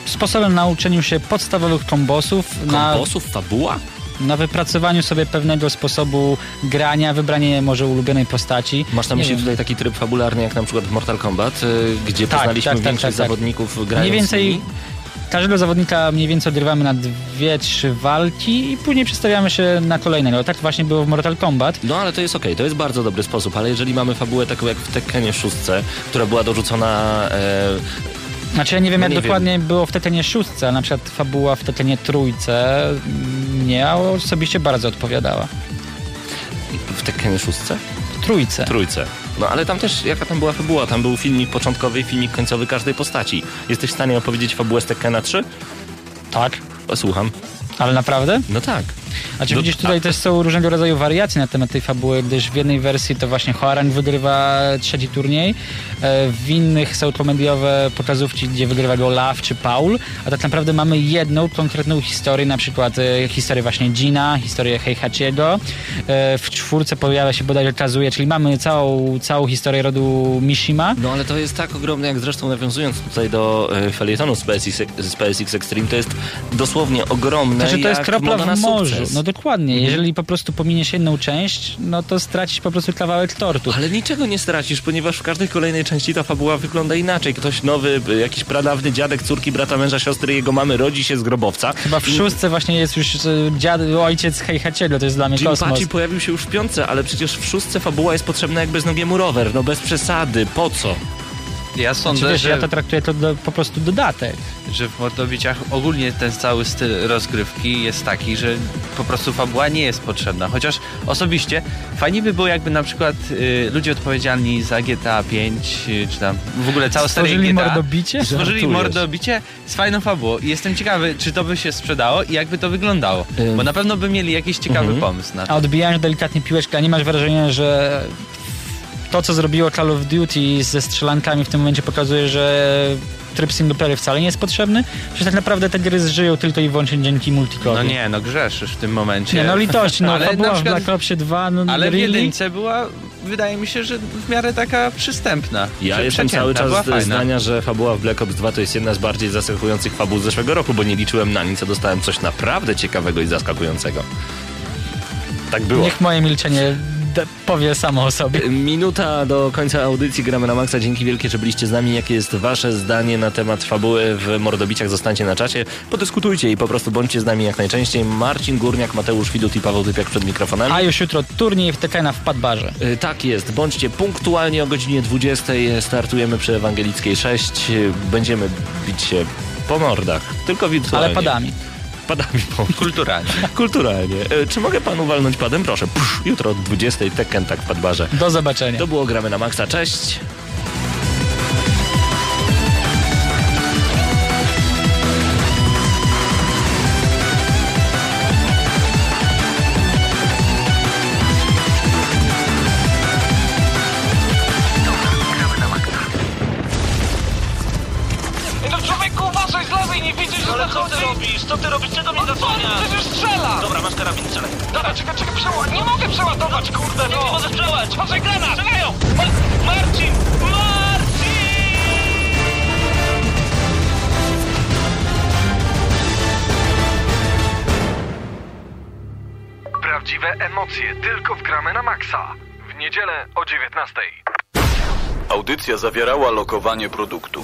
sposobem na uczeniu się podstawowych kombosów, na, Kombosów, fabuła? na wypracowaniu sobie pewnego sposobu grania, wybranie może ulubionej postaci. Masz na myśli tutaj taki tryb fabularny, jak na przykład w Mortal Kombat, y, gdzie Tak, poznaliśmy tak, tak, większość tak, tak. zawodników grając Mniej więcej? Każdego zawodnika mniej więcej odrywamy na dwie, trzy walki i później przestawiamy się na kolejnego. Tak właśnie było w Mortal Kombat. No ale to jest okej, to jest bardzo dobry sposób, ale jeżeli mamy fabułę taką jak w Tekkenie 6, która była dorzucona e, Znaczy ja nie wiem No jak nie dokładnie było w Tetenie szóstce, ale na przykład fabuła w Tetenie trójce mnie osobiście bardzo odpowiadała. w Tekkenie 6? Trójce. Trójce. No ale tam też, jaka tam była fabuła? Tam był filmik początkowy i filmik końcowy każdej postaci. Jesteś w stanie opowiedzieć fabułę z Tekkena 3? Tak. Słucham. Ale naprawdę? No tak. Znaczy No, widzisz, tutaj też są różnego rodzaju wariacje na temat tej fabuły, gdyż w jednej wersji to właśnie Hoarang wygrywa trzeci turniej, e, w innych są komediowe pokazówki, gdzie wygrywa go Law czy Paul, a tak naprawdę mamy jedną konkretną historię, na przykład e, historię właśnie Gina, historię Heihachiego, e, w czwórce pojawia się bodajże Kazuya, czyli mamy całą, całą historię rodu Mishima. No ale to jest tak ogromne, jak zresztą nawiązując tutaj do felietonu z PSX, z PSX Extreme, to jest dosłownie ogromne Znaczy to jest kropla w morzu. No dokładnie. Mhm. Jeżeli po prostu pominiesz jedną część, no to stracisz po prostu kawałek tortu. Ale niczego nie stracisz, ponieważ w każdej kolejnej części ta fabuła wygląda inaczej. Ktoś nowy, y, jakiś pradawny dziadek, córki, brata, męża, siostry jego mamy rodzi się z grobowca. Chyba w szóstce właśnie jest już e, dziad, ojciec Heihachiego, to jest dla mnie Jim kosmos. Paci pojawił się już w piątce, ale przecież w szóstce fabuła jest potrzebna jak beznogiemu rower. No bez przesady, po co? Ja Znaczy, sądzę, wiesz, że, ja to traktuję to do, po prostu dodatek. że w Mordowiciach ogólnie ten cały styl rozgrywki jest taki, że po prostu fabuła nie jest potrzebna. Chociaż osobiście fajnie by było jakby na przykład y, ludzie odpowiedzialni za GTA 5, y, czy tam w ogóle całe serie Stworzyli GTA mordobicie? stworzyli Żartujesz. mordobicie z fajną fabułą. I jestem ciekawy, czy to by się sprzedało i jakby to wyglądało. Bo na pewno by mieli jakiś ciekawy Mhm. pomysł na to. A odbijając delikatnie piłeczkę, a nie masz wrażenia, że to, co zrobiło Call of Duty ze strzelankami w tym momencie pokazuje, że tryb singleplayer wcale nie jest potrzebny, że tak naprawdę te gry żyją tylko i wyłącznie dzięki multikowi. No nie, no grzeszysz w tym momencie. Nie, no litość, no Ale fabuła na w Black Opsie 2, no Ale w really? jedynce była, wydaje mi się, że w miarę taka przystępna. Ja jestem cały czas zdania, że fabuła w Black Ops 2 to jest jedna z bardziej zaskakujących fabuł z zeszłego roku, bo nie liczyłem na nic, a dostałem coś naprawdę ciekawego i zaskakującego. Tak było. Niech moje milczenie powie samo o sobie. Minuta do końca audycji Gramy na Maxa. Dzięki wielkie, że byliście z nami. Jakie jest wasze zdanie na temat fabuły w Mordobiciach? Zostańcie na czacie, podyskutujcie i po prostu bądźcie z nami jak najczęściej. Marcin Górniak, Mateusz Widut i Paweł Typiak przed mikrofonami. A już jutro turniej w Tekena w Padbarze. Y, Tak jest, bądźcie punktualnie o godzinie 20. Startujemy przy Ewangelickiej 6. Y, Będziemy bić się po mordach, tylko wirtualnie. Ale padami. Padami po Kulturalnie. Kulturalnie. Y, Czy mogę panu walnąć padem? Proszę. Psz, jutro o 20. Tekken tak w Padbarze. Do zobaczenia. To było Gramy na Maxa. Cześć. Kurde, Nie, nie no. możesz strzelać! Uważaj, granat! Strzelają! Ma- Marcin! Marcin! Prawdziwe emocje tylko w gramy na maksa. W niedzielę o 19. Audycja zawierała lokowanie produktu.